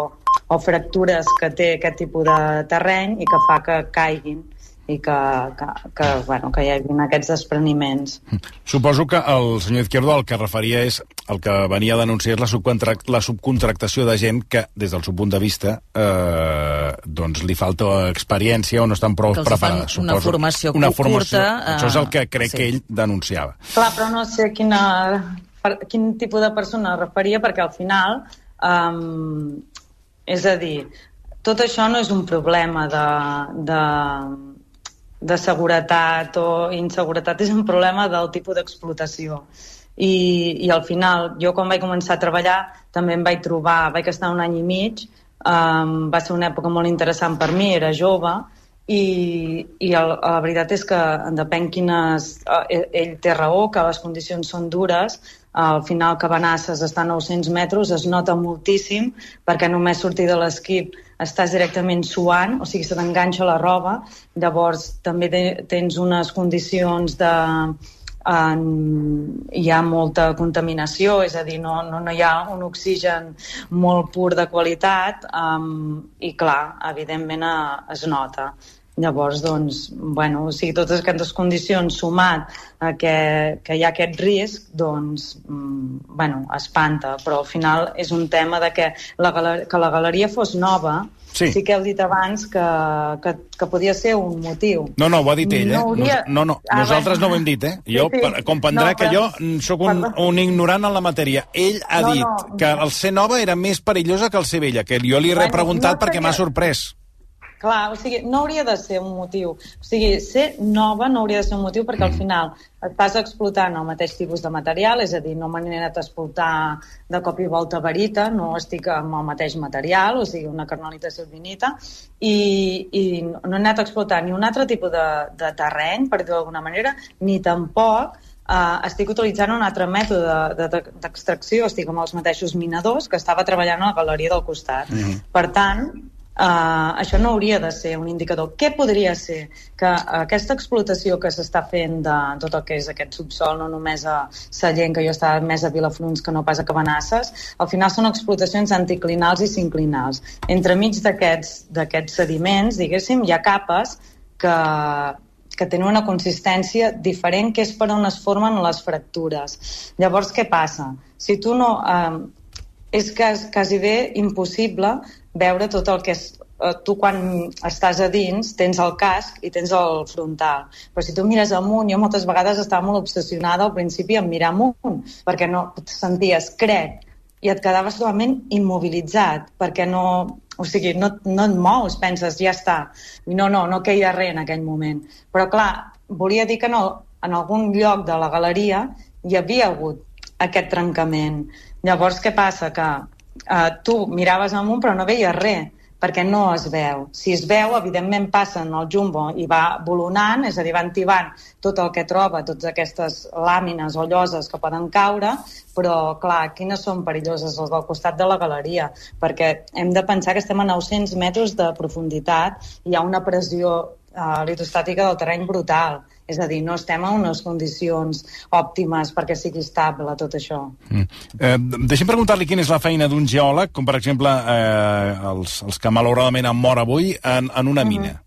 o fractures que té aquest tipus de terreny i que fa que caiguin i que, que, que, bueno, que hi hagi aquests despreniments. Suposo que el senyor Izquierdo el que referia és el que venia a denunciar és la, subcontract, la subcontractació de gent que, des del seu punt de vista, eh, doncs li falta experiència o no estan prou preparades. Una suposo. formació una formació. curta. Uh, Això és el que crec sí. que ell denunciava. Clar, però no sé quina, per, quin tipus de persona referia, perquè al final, um, és a dir, tot això no és un problema de, de, de seguretat o inseguretat, és un problema del tipus d'explotació. I, I al final, jo quan vaig començar a treballar també em vaig trobar, vaig estar un any i mig, um, va ser una època molt interessant per mi, era jove, i, i el, la veritat és que depèn quines... Eh, ell té raó, que les condicions són dures, al final Cabanasses està a 900 metres, es nota moltíssim perquè només sortir de l'esquip estàs directament suant, o sigui, se t'enganxa la roba, llavors també te, tens unes condicions de... En, hi ha molta contaminació, és a dir, no, no, no hi ha un oxigen molt pur de qualitat um, i clar, evidentment a, es nota. Llavors, doncs, bueno, o sigui, totes aquestes condicions sumat a que, que hi ha aquest risc, doncs, mm, bueno, espanta, però al final és un tema de que la, que la galeria fos nova, Sí. sí que heu dit abans que, que, que podia ser un motiu. No, no, ho ha dit ell, eh? No hauria- No, no, Ah, nosaltres no ho hem dit, eh? Jo, Sí, sí. per- comprendrà No, que però- jo sóc un, un ignorant en la matèria. Ell ha No, dit no. que el ser nova era més perillosa que el ser vella, que jo li he Bueno, repreguntat no perquè m'ha sorprès. Clar, o sigui, no hauria de ser un motiu. O sigui, ser nova no hauria de ser un motiu perquè al final estàs explotant el mateix tipus de material, és a dir, no m'he anat a explotar de cop i volta varita, no estic amb el mateix material, o sigui, una carnalita silvinita, i, i no he anat a explotar ni un altre tipus de, de terreny, per dir-ho d'alguna manera, ni tampoc Uh, estic utilitzant un altre mètode de- de- d'extracció, estic amb els mateixos minadors que estava treballant a la galeria del costat. Mhm. Per tant, Uh, això no hauria de ser un indicador. Què podria ser? Que aquesta explotació que s'està fent de tot el que és aquest subsol, no només a Sallent, que jo estava més a Vilafruns que no pas a Cabanasses, al final són explotacions anticlinals i sinclinals. Entremig d'aquests d'aquests sediments, diguéssim, hi ha capes que, que tenen una consistència diferent, que és per on es formen les fractures. Llavors, què passa? Si tu no... Eh, és quasi bé impossible veure tot el que és eh, tu quan estàs a dins tens el casc i tens el frontal però si tu mires amunt, jo moltes vegades estava molt obsessionada al principi en mirar amunt perquè no et senties crec i et quedaves totalment immobilitzat perquè no, o sigui, no, no et mous, penses, ja està i no, no, no queia res en aquell moment però clar, volia dir que no, en algun lloc de la galeria hi havia hagut aquest trencament. Llavors, què passa? Que eh, tu miraves amunt però no veies res, perquè no es veu. Si es veu, evidentment passa en el jumbo i va volonant, és a dir, va entibant tot el que troba, totes aquestes làmines o lloses que poden caure, però, clar, quines són perilloses les del costat de la galeria? Perquè hem de pensar que estem a 900 metres de profunditat, hi ha una pressió eh, litostàtica del terreny brutal. És a dir, no estem en unes condicions òptimes perquè sigui estable tot això. Mm. Eh, deixem preguntar-li quina és la feina d'un geòleg, com per exemple eh, els, els que malauradament han mort avui en, en una mina.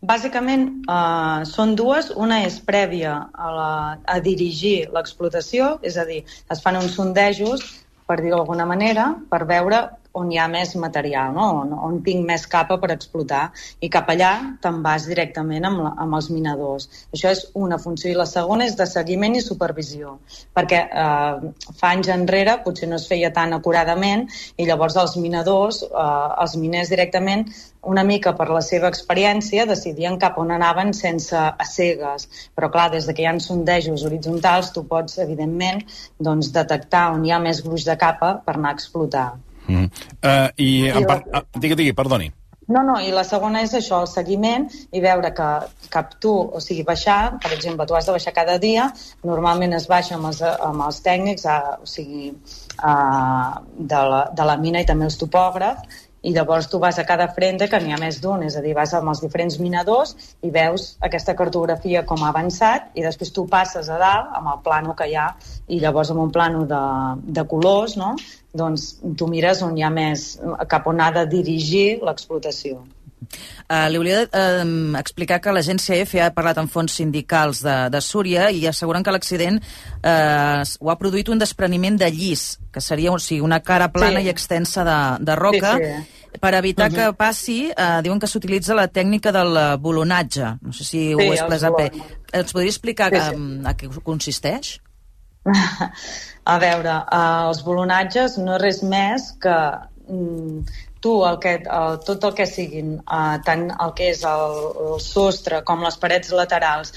Bàsicament eh, són dues. Una és prèvia a, la, a dirigir l'explotació, és a dir, es fan uns sondejos per dir-ho d'alguna manera, per veure on hi ha més material, no? on, on tinc més capa per explotar, i cap allà te'n vas directament amb, la, amb els minadors. Això és una funció, i la segona és de seguiment i supervisió, perquè eh, fa anys enrere potser no es feia tan acuradament, i llavors els minadors, eh, els miners directament, una mica per la seva experiència, decidien cap on anaven sense cegues. Però, clar, des de que hi ha sondejos horitzontals, tu pots, evidentment, doncs, detectar on hi ha més gruix de capa per anar a explotar. Mm. Uh, I, I en par... la... digui, digui, perdoni. No, no, i la segona és això, el seguiment i veure que cap tu, o sigui, baixar, per exemple, tu has de baixar cada dia, normalment es baixa amb els, amb els tècnics, a, o sigui, a, de, la, de la mina i també els topògrafs, i llavors tu vas a cada frente, que n'hi ha més d'un, és a dir, vas amb els diferents minadors i veus aquesta cartografia com ha avançat i després tu passes a dalt amb el plano que hi ha i llavors amb un plano de, de colors, no? Doncs tu mires on hi ha més, cap on ha de dirigir l'explotació. Uh, li d'explicar uh, que l'agència F ha parlat amb fons sindicals de, de Súria i asseguren que l'accident uh, ho ha produït un despreniment de llis, que seria o sigui, una cara plana sí. i extensa de, de roca. Sí, sí. Per evitar uh -huh. que passi, uh, diuen que s'utilitza la tècnica del bolonatge. No sé si sí, ho he expressat bé. Ens podria explicar sí, sí. Um, a què consisteix? A veure, uh, els bolonatges no és res més que mm, tu el que, el, tot el que siguin, uh, tant el que és el, el sostre com les parets laterals,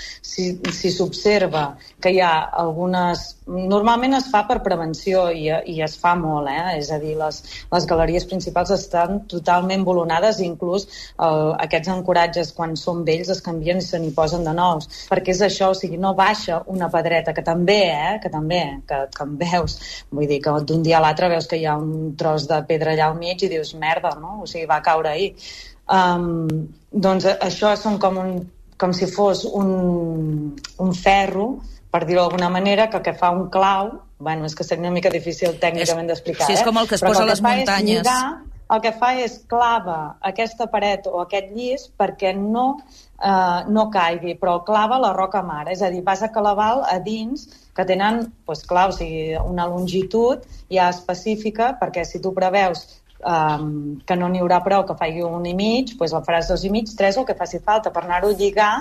si s'observa si que hi ha algunes Normalment es fa per prevenció i, i es fa molt, eh? és a dir, les, les galeries principals estan totalment volonades, inclús el, aquests ancoratges quan són vells es canvien i se n'hi posen de nous, perquè és això, o sigui, no baixa una pedreta, que també, eh? que també, que, que en veus, vull dir que d'un dia a l'altre veus que hi ha un tros de pedra allà al mig i dius, merda, no? o sigui, va caure ahir. Um, doncs això són com un com si fos un, un ferro per dir-ho d'alguna manera, que el que fa un clau, bueno, és que seria una mica difícil tècnicament d'explicar, sí, és eh? com el que es posa a les muntanyes. Lligar, el que fa és clava aquesta paret o aquest llis perquè no, eh, no caigui, però clava la roca mare, és a dir, vas a calaval a dins que tenen, doncs clar, o sigui, una longitud ja específica, perquè si tu preveus um, que no n'hi haurà prou que faci un i mig, doncs el faràs dos i mig, tres, o el que faci falta per anar-ho a lligar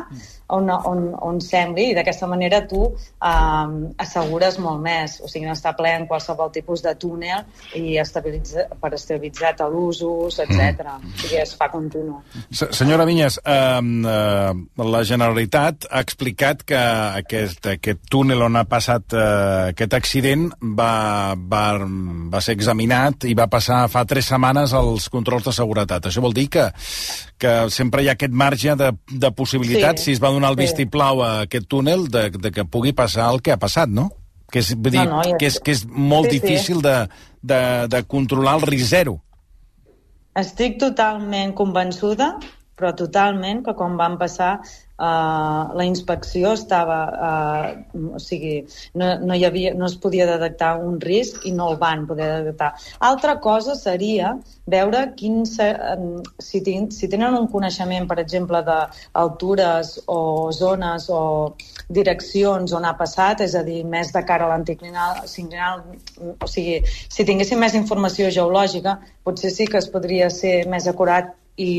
on, on, on sembli i d'aquesta manera tu um, assegures molt més, o sigui, no està ple en qualsevol tipus de túnel i estabilitza, per estabilitzar talusos, etc. Mm. O sigui, es fa continu. Senyora Vinyes, eh, eh, la Generalitat ha explicat que aquest, aquest túnel on ha passat eh, aquest accident va, va, va ser examinat i va passar fa tres setmanes els controls de seguretat. Això vol dir que, que sempre hi ha aquest marge de, de possibilitat, sí, si es va donar el vistiplau a aquest túnel, de, de que pugui passar el que ha passat, no? Que és, vull dir, no, no, ja que, és, que és molt sí, difícil sí. De, de, de controlar el risc zero. Estic totalment convençuda, però totalment, que quan van passar Uh, la inspecció estava... Uh, o sigui, no, no, hi havia, no es podia detectar un risc i no el van poder detectar. Altra cosa seria veure quin, si, tin, si tenen un coneixement, per exemple, d'altures o zones o direccions on ha passat, és a dir, més de cara a l'anticlinal, o sigui, si tinguéssim més informació geològica, potser sí que es podria ser més acurat i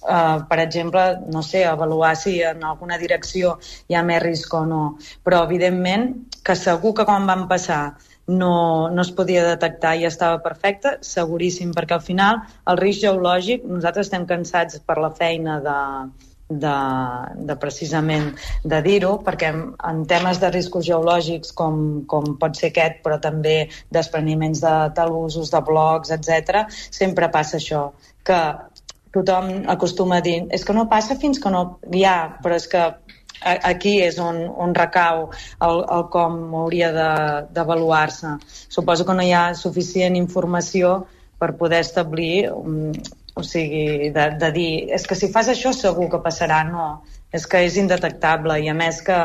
Uh, per exemple, no sé, avaluar si en alguna direcció hi ha més risc o no. Però, evidentment, que segur que quan van passar no, no es podia detectar i estava perfecte, seguríssim, perquè al final el risc geològic, nosaltres estem cansats per la feina de, de, de precisament de dir-ho, perquè en temes de riscos geològics com, com pot ser aquest, però també despreniments de talusos, de blocs, etc, sempre passa això, que tothom acostuma a dir és que no passa fins que no hi ha, però és que aquí és on, on recau el, el com hauria d'avaluar-se. Suposo que no hi ha suficient informació per poder establir um, o sigui, de, de dir és que si fas això segur que passarà, no és que és indetectable i a més que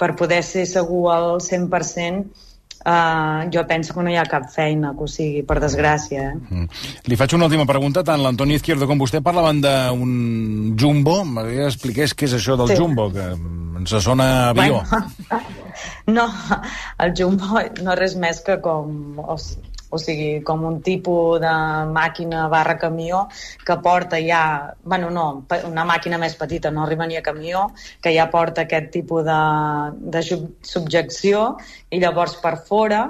per poder ser segur al 100% Uh, jo penso que no hi ha cap feina que ho sigui, per desgràcia. Eh? Mm. Li faig una última pregunta. Tant l'Antoni Izquierdo com vostè parlaven d'un jumbo. M'agradaria expliqués què és això del sí. jumbo, que ens sona avió. Bueno, no, el jumbo no és res més que com... O sigui, o sigui, com un tipus de màquina barra camió que porta ja, bueno, no, una màquina més petita, no arriba ni a camió, que ja porta aquest tipus de, de sub- subjecció i llavors per fora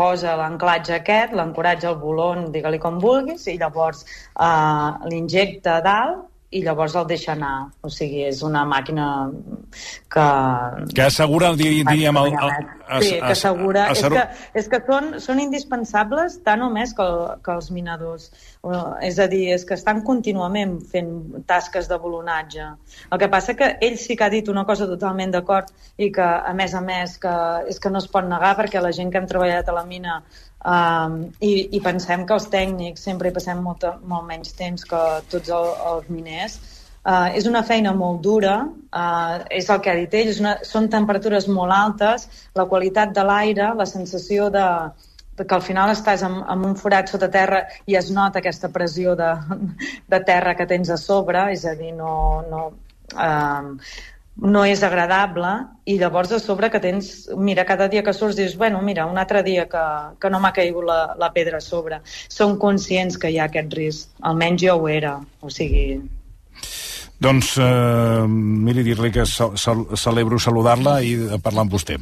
posa l'anclatge aquest, l'ancoratge al volon, digue-li com vulguis, i llavors eh, l'injecta dalt i llavors el deixa anar. O sigui, és una màquina que... Que assegura, dir- diríem, el... el, Sí, que assegura... És assegur- que, és que són, són indispensables tant o més que, el, que els minadors. És a dir, és que estan contínuament fent tasques de volonatge. El que passa que ell sí que ha dit una cosa totalment d'acord i que, a més a més, que és que no es pot negar perquè la gent que hem treballat a la mina um, i, i pensem que els tècnics sempre hi passem molt, molt menys temps que tots el, els miners, Uh, és una feina molt dura, uh, és el que ha dit ell, és una, són temperatures molt altes, la qualitat de l'aire, la sensació de, que al final estàs en, en un forat sota terra i es nota aquesta pressió de, de terra que tens a sobre, és a dir, no, no, uh, no és agradable i llavors a sobre que tens, mira, cada dia que surts dius, bueno, mira, un altre dia que, que no m'ha caigut la, la pedra a sobre. Som conscients que hi ha aquest risc, almenys jo ho era, o sigui, Doncs, eh, miri, dir-li que ce ce celebro saludar-la i parlar amb vostè.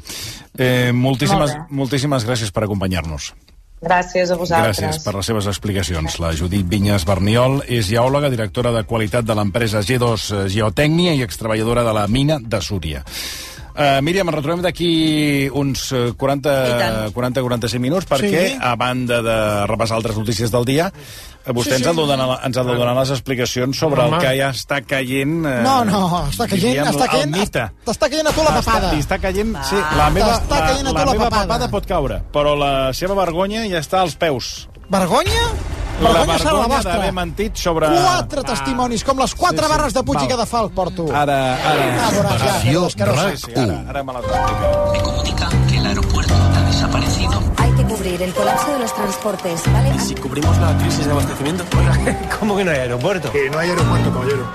Eh, moltíssimes, Molt moltíssimes gràcies per acompanyar-nos. Gràcies a vosaltres. Gràcies per les seves explicacions. La Judit Vinyes Berniol és geòloga, directora de qualitat de l'empresa G2 Geotècnia i extreballadora de la mina de Súria. Uh, Míriam, ens retrobem d'aquí uns eh, 40-45 minuts perquè, Sí. a banda de repassar altres notícies del dia, eh, vostè Sí, ens, sí. ha de donar, ens ha de donar les explicacions sobre Home. el que ja està caient... Eh, No, no, està caient, diríem, està caient, t'està caient a tu la papada. Està, li està caient... Sí, la meva, T'està la, la la meva papada. papada pot caure, però la seva vergonya ja està als peus. Vergonya? La Vergonya serà la vergonya vostra. d'haver mentit sobre... Quatre testimonis, com les quatre Sí, sí. barres de Puig i Val. Cadafalc porto. Ara, ara... Ah, veuràs, ja, que no sé. RAC Sí, ara, ara me l'has d'explicar. Me comunican cubrir el colapso de los transportes, ¿vale? Si cubrimos la crisis de abastecimiento. Oiga, ¿cómo que no hay aeropuerto? Que no hay aeropuerto, caballero.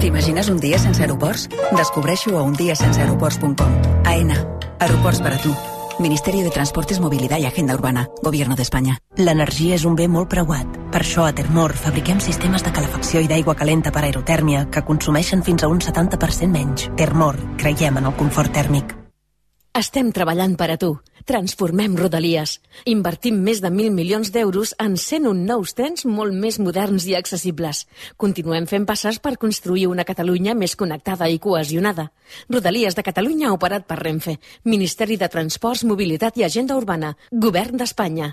T'imagines un dia sense aeroports? Descobreixo a undiasenseaeroports.com. AENA. Aeroports per a tu. Ministerio de Transportes, Movilidad y Agenda Urbana. Gobierno d'Espanya. L'energia és un bé molt preuat. Per això a Termor fabriquem sistemes de calefacció i d'aigua calenta per aerotèrmia que consumeixen fins a un 70% menys. Termor, creiem en el confort tèrmic. Estem treballant per a tu. Transformem Rodalies. Invertim més de 1.000 milions d'euros en 101 nous trens molt més moderns i accessibles. Continuem fent passes per construir una Catalunya més connectada i cohesionada. Rodalies de Catalunya operat per Renfe. Ministeri de Transports, Mobilitat i Agenda Urbana. Govern d'Espanya.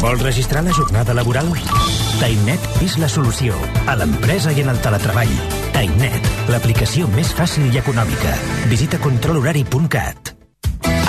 Vols registrar la jornada laboral? Tainet és la solució a l'empresa i en el teletreball. Tainet, l'aplicació més fàcil i econòmica. Visita controlhorari.cat.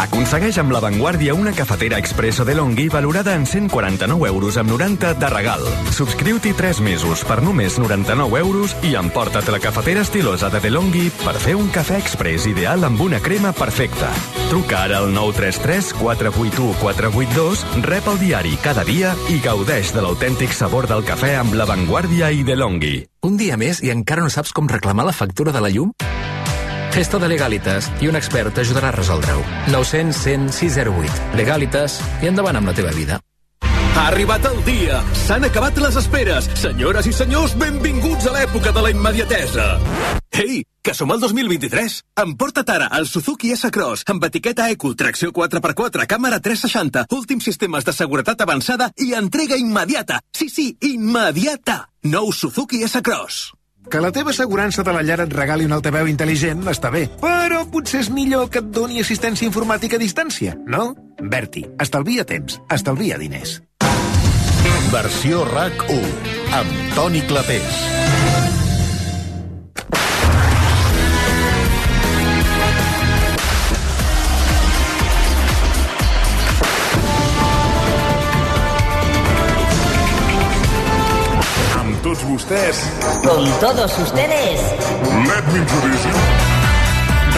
Aconsegueix amb La Vanguardia una cafetera expresso de Longhi valorada en 149 euros amb 90 de regal. Subscriu-t'hi 3 mesos per només 99 euros i emporta't la cafetera estilosa de DeLonghi per fer un cafè express ideal amb una crema perfecta. Truca ara al 933 481 482, rep el diari cada dia i gaudeix de l'autèntic sabor del cafè amb La Vanguardia i DeLonghi. Un dia més i encara no saps com reclamar la factura de la llum? Festa de Legalitas i un expert t'ajudarà a resoldre-ho. 900 100 608. Legalitas i endavant amb la teva vida. Ha arribat el dia! S'han acabat les esperes! Senyores i senyors, benvinguts a l'època de la immediatesa! Ei, que som al 2023! Emporta't ara el Suzuki S-Cross amb etiqueta Eco, tracció 4x4, càmera 360, últims sistemes de seguretat avançada i entrega immediata! Sí, sí, immediata! Nou Suzuki S-Cross! Que la teva assegurança de la llar et regali un altaveu intel·ligent està bé, però potser és millor que et doni assistència informàtica a distància, no? Berti, estalvia temps, estalvia diners. Versió RAC1 amb Toni Clapés. Tots vostès ustedes. Con todos ustedes. Let me introduce you.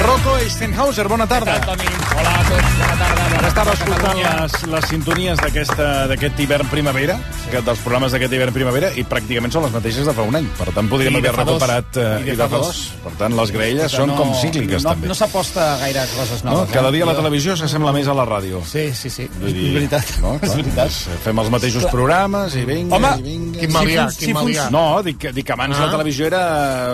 Rocco Eisenhauser, bona tarda. Hola a tots, bona tarda. Ara estava escoltant les, les sintonies d'aquest hivern-primavera, que dels programes d'aquest hivern-primavera, i pràcticament són les mateixes de fa un any. Per tant, podríem haver recuperat... eh, I de fa dos. Per tant, les graelles són com cícliques, no, també. No s'aposta gaire a coses No? noves. Cada dia eh? la televisió s'assembla més a la ràdio. Sí, sí, sí. Vull dir, És veritat. No? És veritat. Doncs fem els mateixos Clar. programes i vinga, Home, i vinga. quin malià, quin malià. No, dic, que- dic que abans Ah. la televisió era...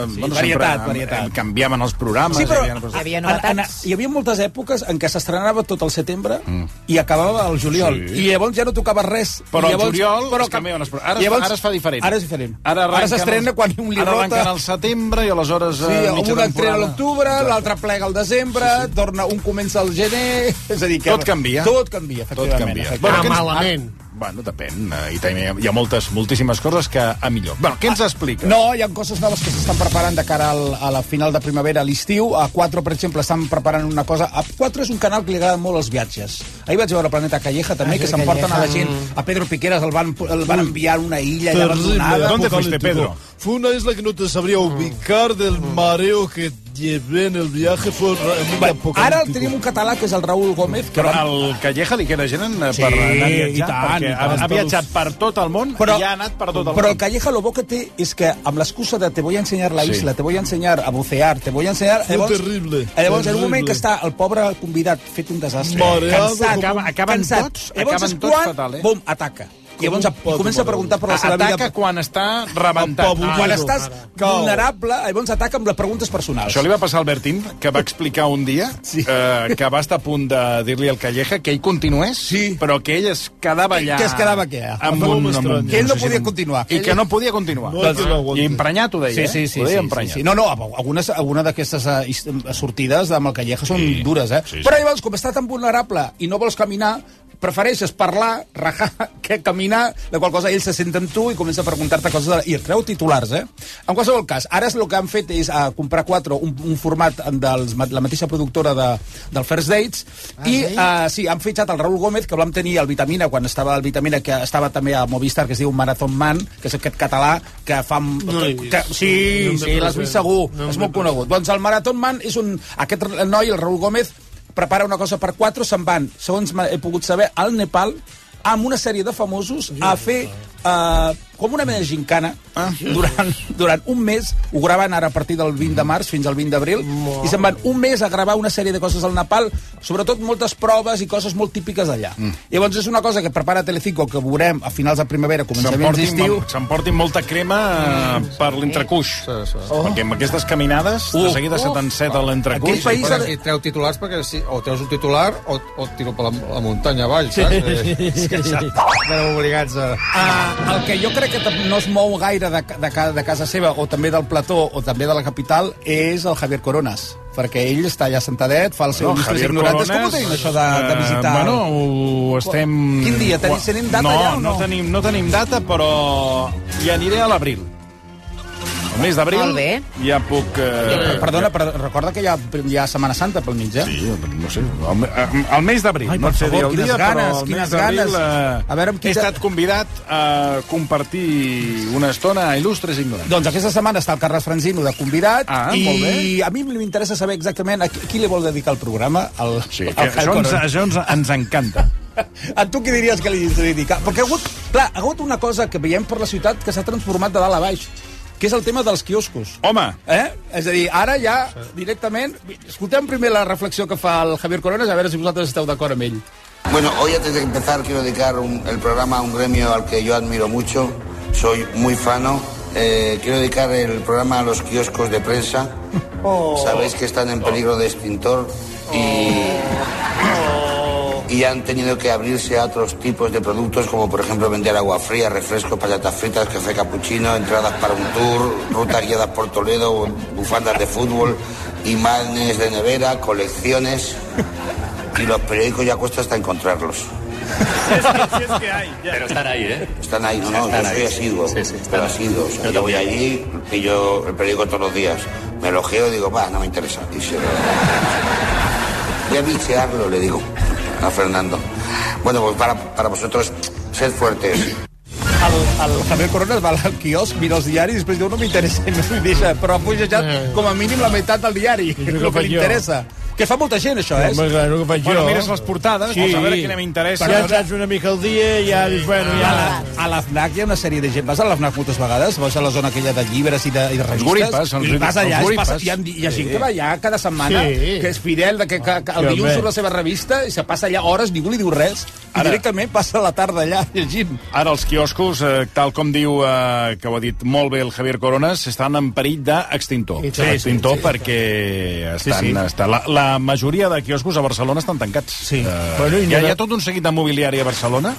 Sí, bueno, varietat, varietat. Canviaven els programes. Sí, però hi havia- havia, en, en, hi havia moltes èpoques en què s'estrenava tot el setembre i acabava el juliol. Mm. Sí. I llavors ja no tocava res. Però I llavors, juliol però els programes. Ara, llavors, ara es fa diferent. Ara és diferent. Ara, ara s'estrena quan un Ara arrenquen lirota. al setembre i aleshores... Sí, eh, un mitja entrena a l'octubre, l'altre plega al desembre, sí, sí. torna, un comença al gener... És a dir, que Tot canvia. Tot canvia, Tot efectivament. canvia. efectivament. què ens- Ah, bueno, depèn. eh, I també hi ha moltes, moltíssimes coses que a millor. Bueno, què ens explica? No, hi ha coses noves que s'estan preparant de cara al, a la final de primavera, a l'estiu. A 4, per exemple, estan preparant una cosa... A 4 és un canal que li agrada molt els viatges. Ahir vaig veure Planeta Calleja, també, Ah, que s'emporten a la gent. A Pedro Piqueras el van, el van enviar a una illa allà abandonada. ¿Dónde fuiste, Pedro? Fue una isla que no te sabría ubicar del mareo que llevé en el viaje. Fue apocalíptico. ara tenim un català que és el Raúl Gómez. Que Però va... al Calleja li queda gent eh, Sí, per anar a i viatjar, tant, perquè i ha, tant. ha viatjat per tot el món Però- i ha anat per tot el Però el món. Calleja lo bo que té és que amb l'excusa de te voy a ensenyar la Sí. isla, te voy a ensenyar a bucear, te voy a ensenyar... Fue terrible, Llavors, en un moment que està el pobre convidat fet un desastre, Mareado cansat, Acaba- acaben cansat. tots- llavors acaben tots quan, fatal, eh? Bum, ataca. I llavors pato comença a preguntar per la seva Ataca vida. quan està rebentat. Apabullado. Quan estàs Cau. vulnerable, llavors ataca amb les preguntes personals. Això li va passar al Bertín, que va explicar un dia Sí. eh, que va estar a punt de dir-li al Calleja que ell continués, Sí. però que ell es quedava allà... Que es quedava què? Amb un, amb un. Que ell no podia continuar. I que no podia continuar. No aguante. I emprenyat ho deia, Sí, sí, eh? sí. Ho deia sí, emprenyat. sí, sí. No, no, algunes, alguna d'aquestes eh, sortides amb el Calleja són Sí. dures, eh? Sí, sí. Però llavors, com està tan vulnerable i no vols caminar, prefereixes parlar, rajar, que caminar, de qual cosa ell se sent amb tu i comença a preguntar-te coses de... i et treu titulars, eh? En qualsevol cas, ara és el que han fet és uh, comprar quatre, un, un format dels, la mateixa productora de, del First Dates, Ah, i sí? uh, sí, han fitxat el Raúl Gómez, que vam tenir al Vitamina, quan estava al Vitamina, que estava també a Movistar, que es diu Marathon Man, que és aquest català que fa... No vist. que, sí, No sí, l'has vist segur, No és molt conegut. Doncs el Marathon Man és un... Aquest noi, el Raúl Gómez, prepara una cosa per quatre, se'n van, segons he pogut saber, al Nepal, amb una sèrie de famosos a fer uh, com una mena de gincana Ah. durant, durant un mes, ho graven ara a partir del 20 de març fins al 20 d'abril, i se'n van un mes a gravar una sèrie de coses al Nepal, sobretot moltes proves i coses molt típiques d'allà. Mm. Llavors és una cosa que prepara Telecinco, que veurem a finals de primavera, començaments d'estiu. S'emportin molta crema eh, per l'entrecuix. Sí, sí. Oh. Perquè amb aquestes caminades, de Uh. seguida se t'enceta l'entrecuix. Aquell país si treu titulars perquè si, o treus un titular o, o et tiro per la, la muntanya avall, saps? Eh, és que ja estareu obligats a... Uh, el que jo crec que no es mou gaire de, de, de casa seva, o també del plató, o també de la capital, és el Javier Coronas perquè ell està allà sentadet, fa el seu No, no, Javier ignorantes. Com ho tenim, això de, de eh, visitar? bueno, ho estem... Quin dia? Tenim, tenim data no, ja o no? No tenim, no tenim data, però hi aniré a l'abril. El mes d'abril Molt bé. ja puc... Eh, Perdona, però recorda que hi ha, hi ha Setmana Santa pel mig, eh? Sí, no sé, el, me- el mes d'abril. Ai, no per et sé dir favor, el quines dia, ganes, però el quines mes d'abril, ganes. eh, A veure amb qui he estat convidat a compartir una estona a Il·lustres Ignorants. Doncs aquesta setmana està el Carles Franzino de convidat Ah, i molt bé. a mi m'interessa saber exactament a qui, li vol dedicar el programa. El, Sí, el que això, ens, això ens, ens encanta. A tu què diries que li dedicar? Perquè ha hagut, clar, ha hagut una cosa que veiem per la ciutat que s'ha transformat de dalt a baix, que és el tema dels quioscos. Home! Eh? És a dir, ara ja directament... Escoltem primer la reflexió que fa el Javier Coronas, a veure si vosaltres esteu d'acord amb ell. Bueno, hoy antes de empezar quiero dedicar un- el programa a un gremio al que yo admiro mucho, soy muy fano. Eh, quiero dedicar el programa a los kioscos de prensa. Sabéis que están en peligro de extintor y, y han tenido que abrirse a otros tipos de productos, como por ejemplo vender agua fría, refrescos, patatas fritas, café capuchino, entradas para un tour, rutas guiadas por Toledo, bufandas de fútbol, imanes de nevera, colecciones. Y los periódicos ya cuesta hasta encontrarlos. Pero están ahí, ¿eh? Están ahí, no, no, yo soy asiduo, Sí, sí, pero asiduo. O sea, Yo yo voy allí, pillo el periódico todos los días, me lo geo y digo, va, no me interesa. Y se. Voy a bichearlo, le digo a Fernando. Bueno, pues para, para vosotros, sed fuertes. el, el Javier Coronas va al quiosc, mira els diaris i després diu no m'interessa, no però ha pujat com a mínim la meitat del diari, el que li jo. Que fa molta gent, això, eh? Home, clar, el que faig Bueno, jo. mires les portades, vols saber quina m'interessa. Ja saps una mica al dia i ja dius, bueno, A ja... a l'AFNAC hi ha una sèrie de gent. Vas a l'AFNAC moltes vegades, vas a la zona aquella de llibres i de, i de revistes. guripes, els i vas allà, els es passa, guripes. hi, ha, hi ha gent Sí. que va allà cada setmana, Sí. que és fidel, de que, que, que el Sí, dilluns home. surt la seva revista i se passa allà hores, ningú li diu res, i Ara- directament passa la tarda allà llegint. Ara els quioscos, eh, tal com diu, eh, que ho ha dit molt bé el Javier Coronas, estan en perill d'extintor. Sí, sí, extintor sí, sí. perquè estan, Sí, sí. Està, la, la majoria de quioscos a Barcelona estan tancats. Sí. Eh, Bueno, i hi, ha, hi ha tot un seguit de mobiliari a Barcelona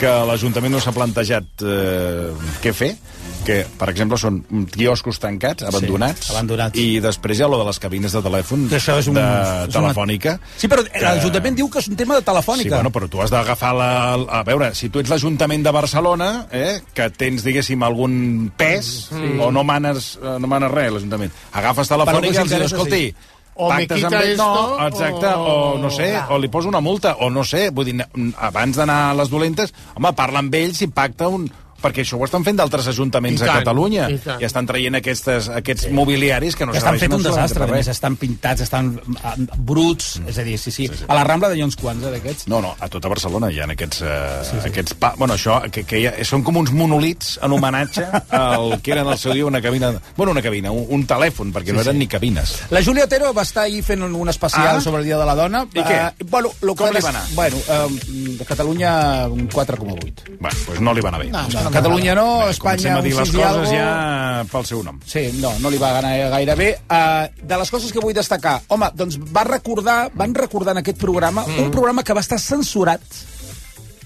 que l'Ajuntament no s'ha plantejat eh, què fer que, per exemple, són quioscos tancats, abandonats, abandonats. i després hi ha lo de les cabines de telèfon Que això és un- de és una- telefònica. Sí, però l'Ajuntament diu que és un tema de telefònica. Sí, bueno, però tu has d'agafar la... A veure, si tu ets l'Ajuntament de Barcelona, eh, que tens, diguéssim, algun pes, Sí. o no manes, eh, no manes res, l'Ajuntament, agafes que telefònica i els dius, escolti, sí. O me quita esto, no, exacte, o, no sé, o li poso una multa, o no sé, vull dir, abans d'anar a les dolentes, home, parla amb ells i pacta un perquè això ho estan fent d'altres ajuntaments I a tant, Catalunya i tant. i estan traient aquestes, aquests mobiliaris que no estan fet un desastre, a res. més, estan pintats, estan ah, bruts, és a dir, sí, sí, a la Rambla de uns quants, eh, d'aquests. No, no, a tota Barcelona hi ha aquests... Eh, sí, sí. aquests pa... Bueno, això, que, que ha, són com uns monolits en homenatge al que era en el seu dia una cabina... Bueno, una cabina, un, un telèfon, perquè sí, no eren sí. ni cabines. La Júlia Otero va estar ahir fent un, especial Ah. sobre el Dia de la Dona. I què? Eh, bueno, lo Com que li va anar? Bueno, eh, de Catalunya un 4,8. Bueno, doncs no li va anar bé. No, no, Catalunya no, Espanya Comencem a un dir les 6 i coses algo. ja pel seu nom. Sí, no, no li va anar gaire bé. Uh, de les coses que vull destacar, home, doncs va recordar, van recordar en aquest programa, mm. un programa que va estar censurat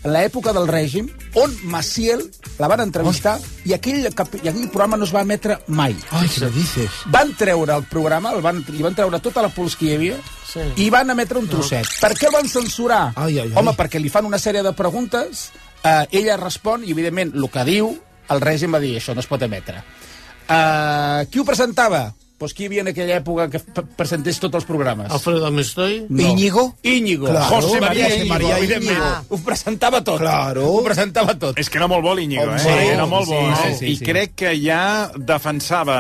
en l'època del règim, on Maciel la van entrevistar i aquell, cap- i aquell programa no es va emetre mai. Ai, què dices? Van treure el programa, el van, li van treure tota la pols que hi havia, sí. i van emetre un trosset. No. Per què el van censurar? Ai, ai, ai. Home, perquè li fan una sèrie de preguntes, eh, ella respon, i evidentment el que diu, el règim va dir, això no es pot emetre. Eh, qui ho presentava? Pues qui hi havia en aquella època que presentés tots els programes? Alfredo Mestoy. No. Íñigo. Íñigo. Claro, José María José Íñigo, María evidentment. Íñigo. Ho presentava tot. Claro. Ho presentava tot. És que era molt bo l'Iñigo, eh? Sí, era molt bo. sí, eh? sí, sí, I sí. crec que ja defensava,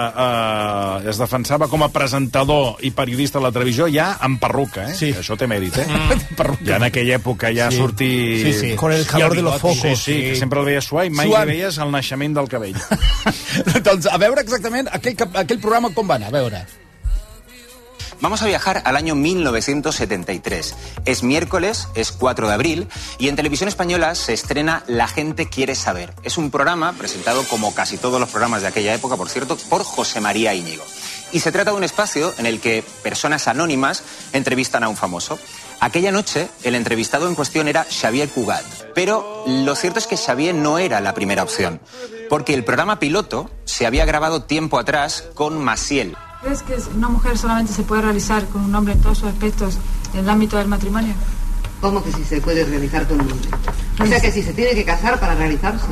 eh, es defensava com a presentador i periodista a la televisió ja amb perruca, eh? Sí. Això té mèrit, eh? Mm. Ja en aquella època ja Sí. sortir... Sí, sí. Con el calor de los Sí, focos. sí, que sempre el veies suar i mai Suant. veies el naixement del cabell. doncs a veure exactament aquell, aquell programa com va anar, Vamos a viajar al año 1973. Es miércoles, es 4 de abril, y en televisión española se estrena La gente quiere saber. Es un programa presentado, como casi todos los programas de aquella época, por cierto, por José María Íñigo. Y se trata de un espacio en el que personas anónimas entrevistan a un famoso. Aquella noche, el entrevistado en cuestión era Xavier Cugat. Pero lo cierto es que Xavier no era la primera opción, porque el programa piloto se había grabado tiempo atrás con Maciel, ¿Crees que una mujer solamente se puede realizar con un hombre en todos sus aspectos en el ámbito del matrimonio? ¿Cómo que si se puede realizar con un hombre? O sea que si se tiene que casar para realizarse.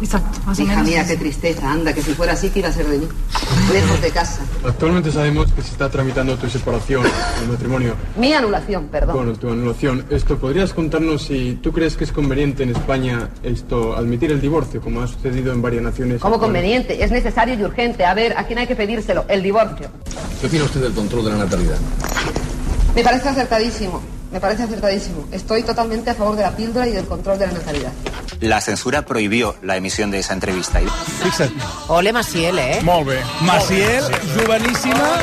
Exacto, más o Hija menos. mía, qué tristeza, anda, que si fuera así, ¿qué iba a ser de mí? Lejos de casa. Actualmente sabemos que se está tramitando tu separación, el matrimonio. Mi anulación, perdón. Bueno, tu anulación. Esto, ¿podrías contarnos si tú crees que es conveniente en España esto, admitir el divorcio, como ha sucedido en varias naciones? Como conveniente, es necesario y urgente. A ver, ¿a quién hay que pedírselo? El divorcio. ¿Qué opina usted del control de la natalidad? Me parece acertadísimo, me parece acertadísimo. Estoy totalmente a favor de la píldora y del control de la natalidad. la censura prohibió la emisión de esa entrevista. Fixa't. Ole Maciel, ¿eh? Molt bé. Maciel, jovenísima.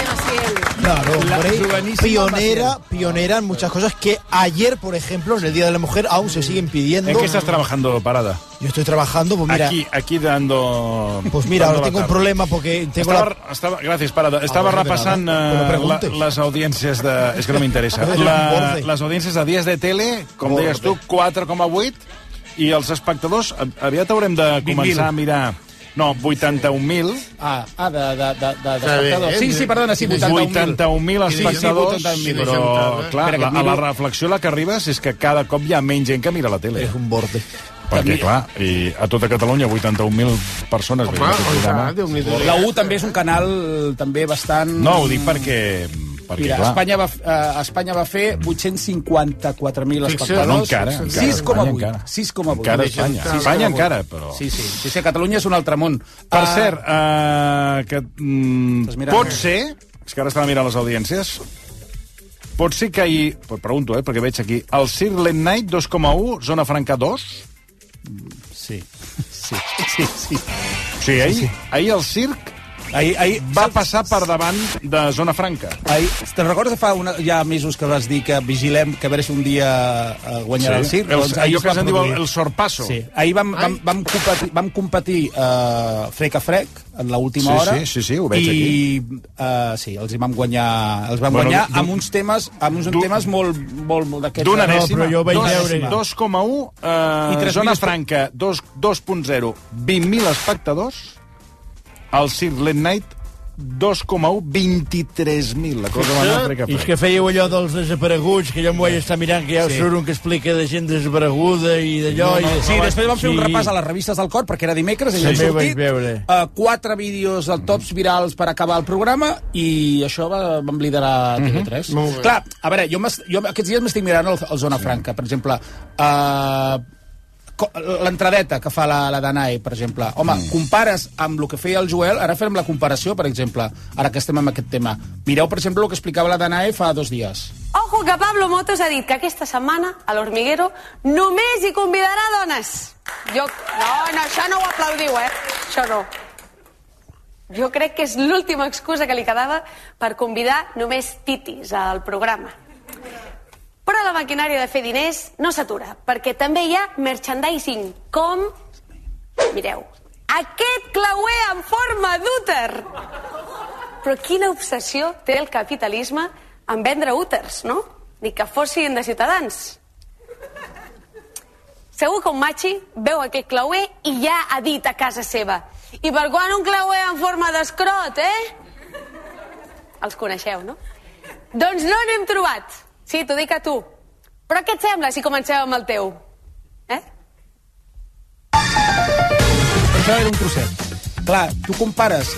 Claro, La hombre, pionera, pionera en muchas cosas que ayer, por ejemplo, en el Día de la Mujer, aún se siguen pidiendo. ¿En qué estás trabajando, Parada? Yo estoy trabajando, pues mira, Aquí, aquí dando... pues mira, dando ahora tengo un problema porque tengo Estava, la... estava, gràcies, Parada. Estava no, de repassant eh, la, preguntes. les audiències de... És que no m'interessa. La, borde. les audiències de dies de tele, com Borde. deies tu, 4,8, i els espectadors, aviat haurem de 20.000. començar a mirar... No, 81.000. Ah, ah de, de, de, de, de Està bé, espectadors. eh? Sí, sí, perdona, sí, 81.000. 81.000 Sí, sí, espectadors, 81.000, però, eh? clar, que la, a la reflexió la que arribes és que cada cop hi ha menys gent que mira la tele. És un borde. Perquè, clar, i a tota Catalunya 81.000 persones aquest programa. La U també és un canal també bastant... No, ho dic perquè Perquè, Mira, clar, Espanya va, eh, Espanya va fer 854.000 Fixa't, espectadors. no, encara, encara, 6,8. encara. 6,8. Encara Espanya. Espanya encara, però- Sí, sí. Sí, sí, Catalunya és un altre món. Per Ah, cert, uh, que, mm, mirant, pot eh? ser, és que ara estava mirant les audiències, pot ser que ahir, pues pregunto, eh, perquè veig aquí, el Cirque Late Night 2,1, Zona Franca 2? Sí. Sí, sí, sí. Sí, ahir, ahir el Cirque ahir, ahir, va passar per davant de Zona Franca. Ahir, te'n recordes que fa una, ja mesos que vas dir que vigilem que a veure si un dia eh, guanyarà Sí, el CIR? el- Doncs allò que se'n diu el- el sorpasso. Sí. Ahir vam, vam, vam competir, vam competir uh, frec a frec en l'última Sí, hora. sí, sí, sí, ho veig i, Uh, sí, els hi vam guanyar, els vam Bueno, guanyar amb uns temes, amb uns temes molt, molt, molt d'aquests... D'una No, dècima. però jo vaig Dos- veure- 2,1, eh, I tres Zona mil- Franca, dos- 2.0, 20.000 espectadors. El Cirque Late Night, 2,1, 23.000. La cosa va anar I és que fèieu allò dels desapareguts, que jo m'ho vaig estar mirant, que ha Sí. sí. surt un que explica de gent desapareguda i d'allò... No, no, i... sí, després vam fer un repàs a les revistes del cor, perquè era dimecres, i Sí, han sortit veure. uh, quatre vídeos del tops virals per acabar el programa, i això va, vam liderar TV3. Mhm. Molt bé. Clar, a veure, jo, jo aquests dies m'estic mirant el, el Zona Franca, per exemple, uh, l'entradeta que fa la, la Danae, per exemple. Home, mm. compares amb el que feia el Joel, ara fem la comparació, per exemple, ara que estem amb aquest tema. Mireu, per exemple, el que explicava la Danae fa dos dies. Ojo que Pablo Motos ha dit que aquesta setmana a l'Hormiguero només hi convidarà dones. Jo... No, no, això no ho aplaudiu, eh? Això no. Jo crec que és l'última excusa que li quedava per convidar només titis al programa. Però la maquinària de fer diners no s'atura, perquè també hi ha merchandising, com... Mireu, aquest clauer en forma d'úter! Però quina obsessió té el capitalisme en vendre úters, no? Ni que fossin de ciutadans. Segur que un machi veu aquest clauer i ja ha dit a casa seva i per quan un clauer en forma d'escrot, eh? Els coneixeu, no? Doncs no n'hem trobat. Sí, t'ho dic a tu. Però què et sembla si comencem amb el teu? Eh? Això era un trosset. Clar, tu compares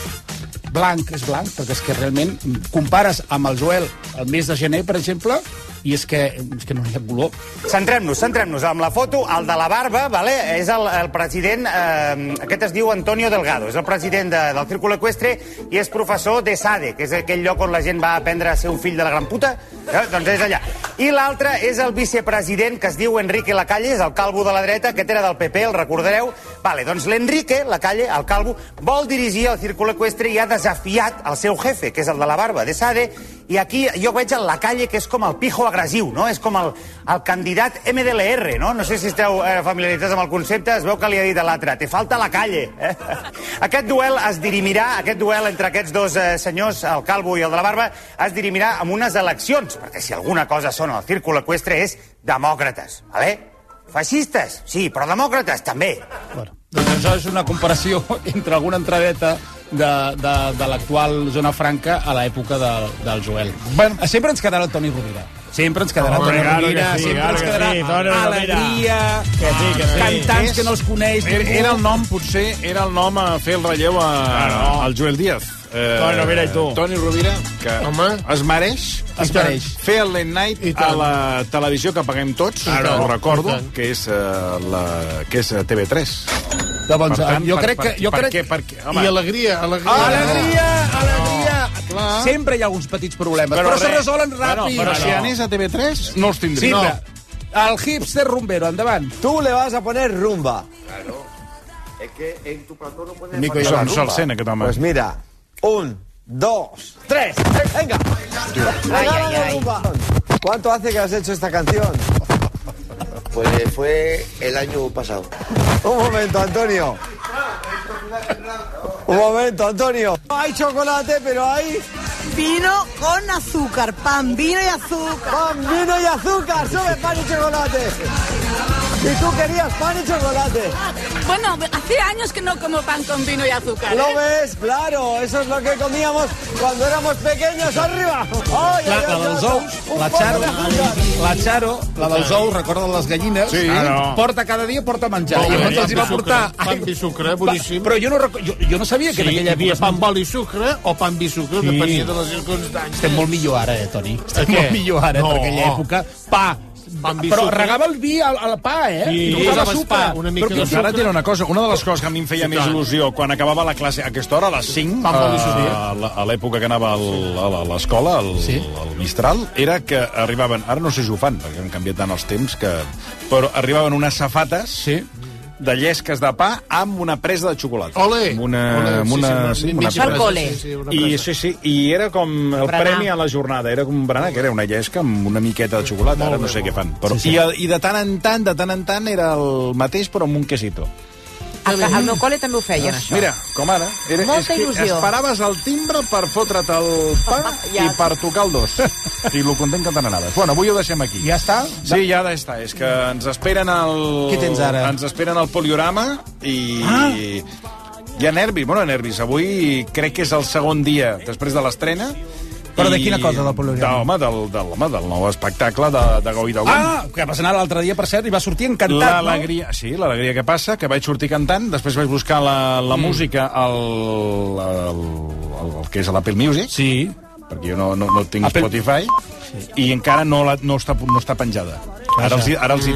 blanc és blanc, perquè és que realment compares amb el Joel el mes de gener, per exemple, i és que, és que no hi ha color. Centrem-nos, centrem-nos amb la foto. El de la barba, vale? és el, el president, eh, aquest es diu Antonio Delgado, és el president de, del Círculo Equestre i és professor de SADE, que és aquell lloc on la gent va aprendre a ser un fill de la gran puta. Eh? Doncs és allà. I l'altre és el vicepresident, que es diu Enrique Lacalle, és el calvo de la dreta, aquest era del PP, el recordareu? Vale, doncs l'Enrique Lacalle, el calvo, vol dirigir el Círculo Equestre i ha desafiat el seu jefe, que és el de la barba, de SADE, i aquí jo veig el Lacalle, que és com el pijo agressiu, no? És com el, el candidat MDLR, no? No sé si esteu eh, familiaritzats amb el concepte, es veu que li ha dit a l'altre, te falta la calle. Eh? Aquest duel es dirimirà, aquest duel entre aquests dos eh, senyors, el calvo i el de la barba, es dirimirà amb unes eleccions, perquè si alguna cosa són el círcul equestre és demòcrates, vale? Feixistes, sí, però demòcrates també. Doncs això és una comparació entre alguna entradeta de, de, de l'actual zona franca a l'època del, del Joel. Bueno, sempre ens quedarà el Toni Rovira. Sempre ens quedarà Home, Toni claro Rovira, que sí, sempre claro ens que quedarà sí, Toni Rovira. alegria, Que sí, que sí. cantants És- que no els coneix Era, ningú. era el nom, potser, era el nom a fer el relleu a, Claro. al Joel Díaz. Eh, Toni Rovira i tu. Toni Rovira, que Home. es mereix, Es mereix. fer el late night I a tant. la televisió que paguem tots, Claro. ho recordo, que és, uh, la, que és eh, TV3. Doncs, Per tant, jo per- crec que... per- Jo per crec... què? Per què? Home, I alegria, alegria. Alegria, alegria! Clar. Sempre hi ha alguns petits problemes, però, se res. resolen ràpid. Bueno, però si anés a TV3, no els Sí, tindria. no. El hipster rumbero, endavant. Tú le vas a poner rumba. Es que en tu plató no puedes Nico, jo em sol sent, aquest home. Pues mira, un, dos, tres, venga. Ay, ay. rumba. ¿Cuánto hace que has hecho esta canción? Pues fue el año pasado. Un momento, Antonio. Un momento, Antonio. No hay chocolate, pero hay Vino con azúcar, pan, vino y azúcar. pan, vino y azúcar. Sube pan y chocolate. Y tú querías pan y chocolate. Bueno, hace años que no como pan con vino y azúcar. ¿Lo ¿eh? ves? Claro, eso es lo que comíamos cuando éramos pequeños. ¡Arriba! ¡Ay, La, ay, la dels ous, Un la Charo, la Charo, la dels ous, recorda les gallines, Sí. Claro. porta cada dia, porta menjar. Molt I llavors els hi va pan i portar... sucre, pan i sucre, boníssim. Però jo no, reco- jo, jo no sabia que Sí, en hi aquella havia època... pan bol i sucre o pan i sucre, Sí. depenia de les circumstàncies. Estem molt millor ara, eh, Toni? Estem què? molt millor ara, No. no. per aquella època. Pa, Però sucre. regava el vi al, al pa, eh? Sí, I posaves posaves sucre. pa, una mica Però Doncs ara et diré una cosa, una de les coses que a mi em feia Sí, més il·lusió quan acabava la classe a aquesta hora, a les 5, Pan, bol i a, l'època que anava al- a la- a l'escola, al, Sí. al Mistral, era que arribaven, ara no sé si ho fan, perquè han canviat tant els temps, que, però arribaven unes safates Sí. De llesques de pa amb una presa de xocolata. Ole! Amb una, Ole, amb sí, una, sí, sí, una una mitja presa. Sí, sí, una I, presa. sí, sí, I era com el Berenar. premi a la jornada, era com un berenar, que era una llesca amb una miqueta de xocolata, ara no sé què fan. Però, Sí, sí. I, I de tant en tant, de tant en tant, era el mateix, però amb un quesito. Al, al meu col·le també ho feien, això. Mira, com ara. Era, Molta és que il·lusió. esperaves el timbre per fotre't el pa Ja. i per tocar el dos. I lo content que te n'anaves. Bueno, avui ho deixem aquí. Ja està? Sí, ja està. És que ens esperen el... Què tens ara? Ens esperen el poliorama i... Ah. Hi ha nervis, bueno, nervis. Avui crec que és el segon dia després de l'estrena. Però de quina cosa, del poliorama? De, home, del, del, home, del nou espectacle de, de Gau i de Gom. Ah, que vas anar l'altre dia, per cert, i va sortir encantat, L'alegria, sí, l'alegria que passa, que vaig sortir cantant, després vaig buscar la, la mm. música al, al, al, al que és a l'Apple Music, Sí. perquè jo no, no, no tinc Apple- Spotify, sí. i encara no, la, no, està, no està penjada. Ara els, ara els hi.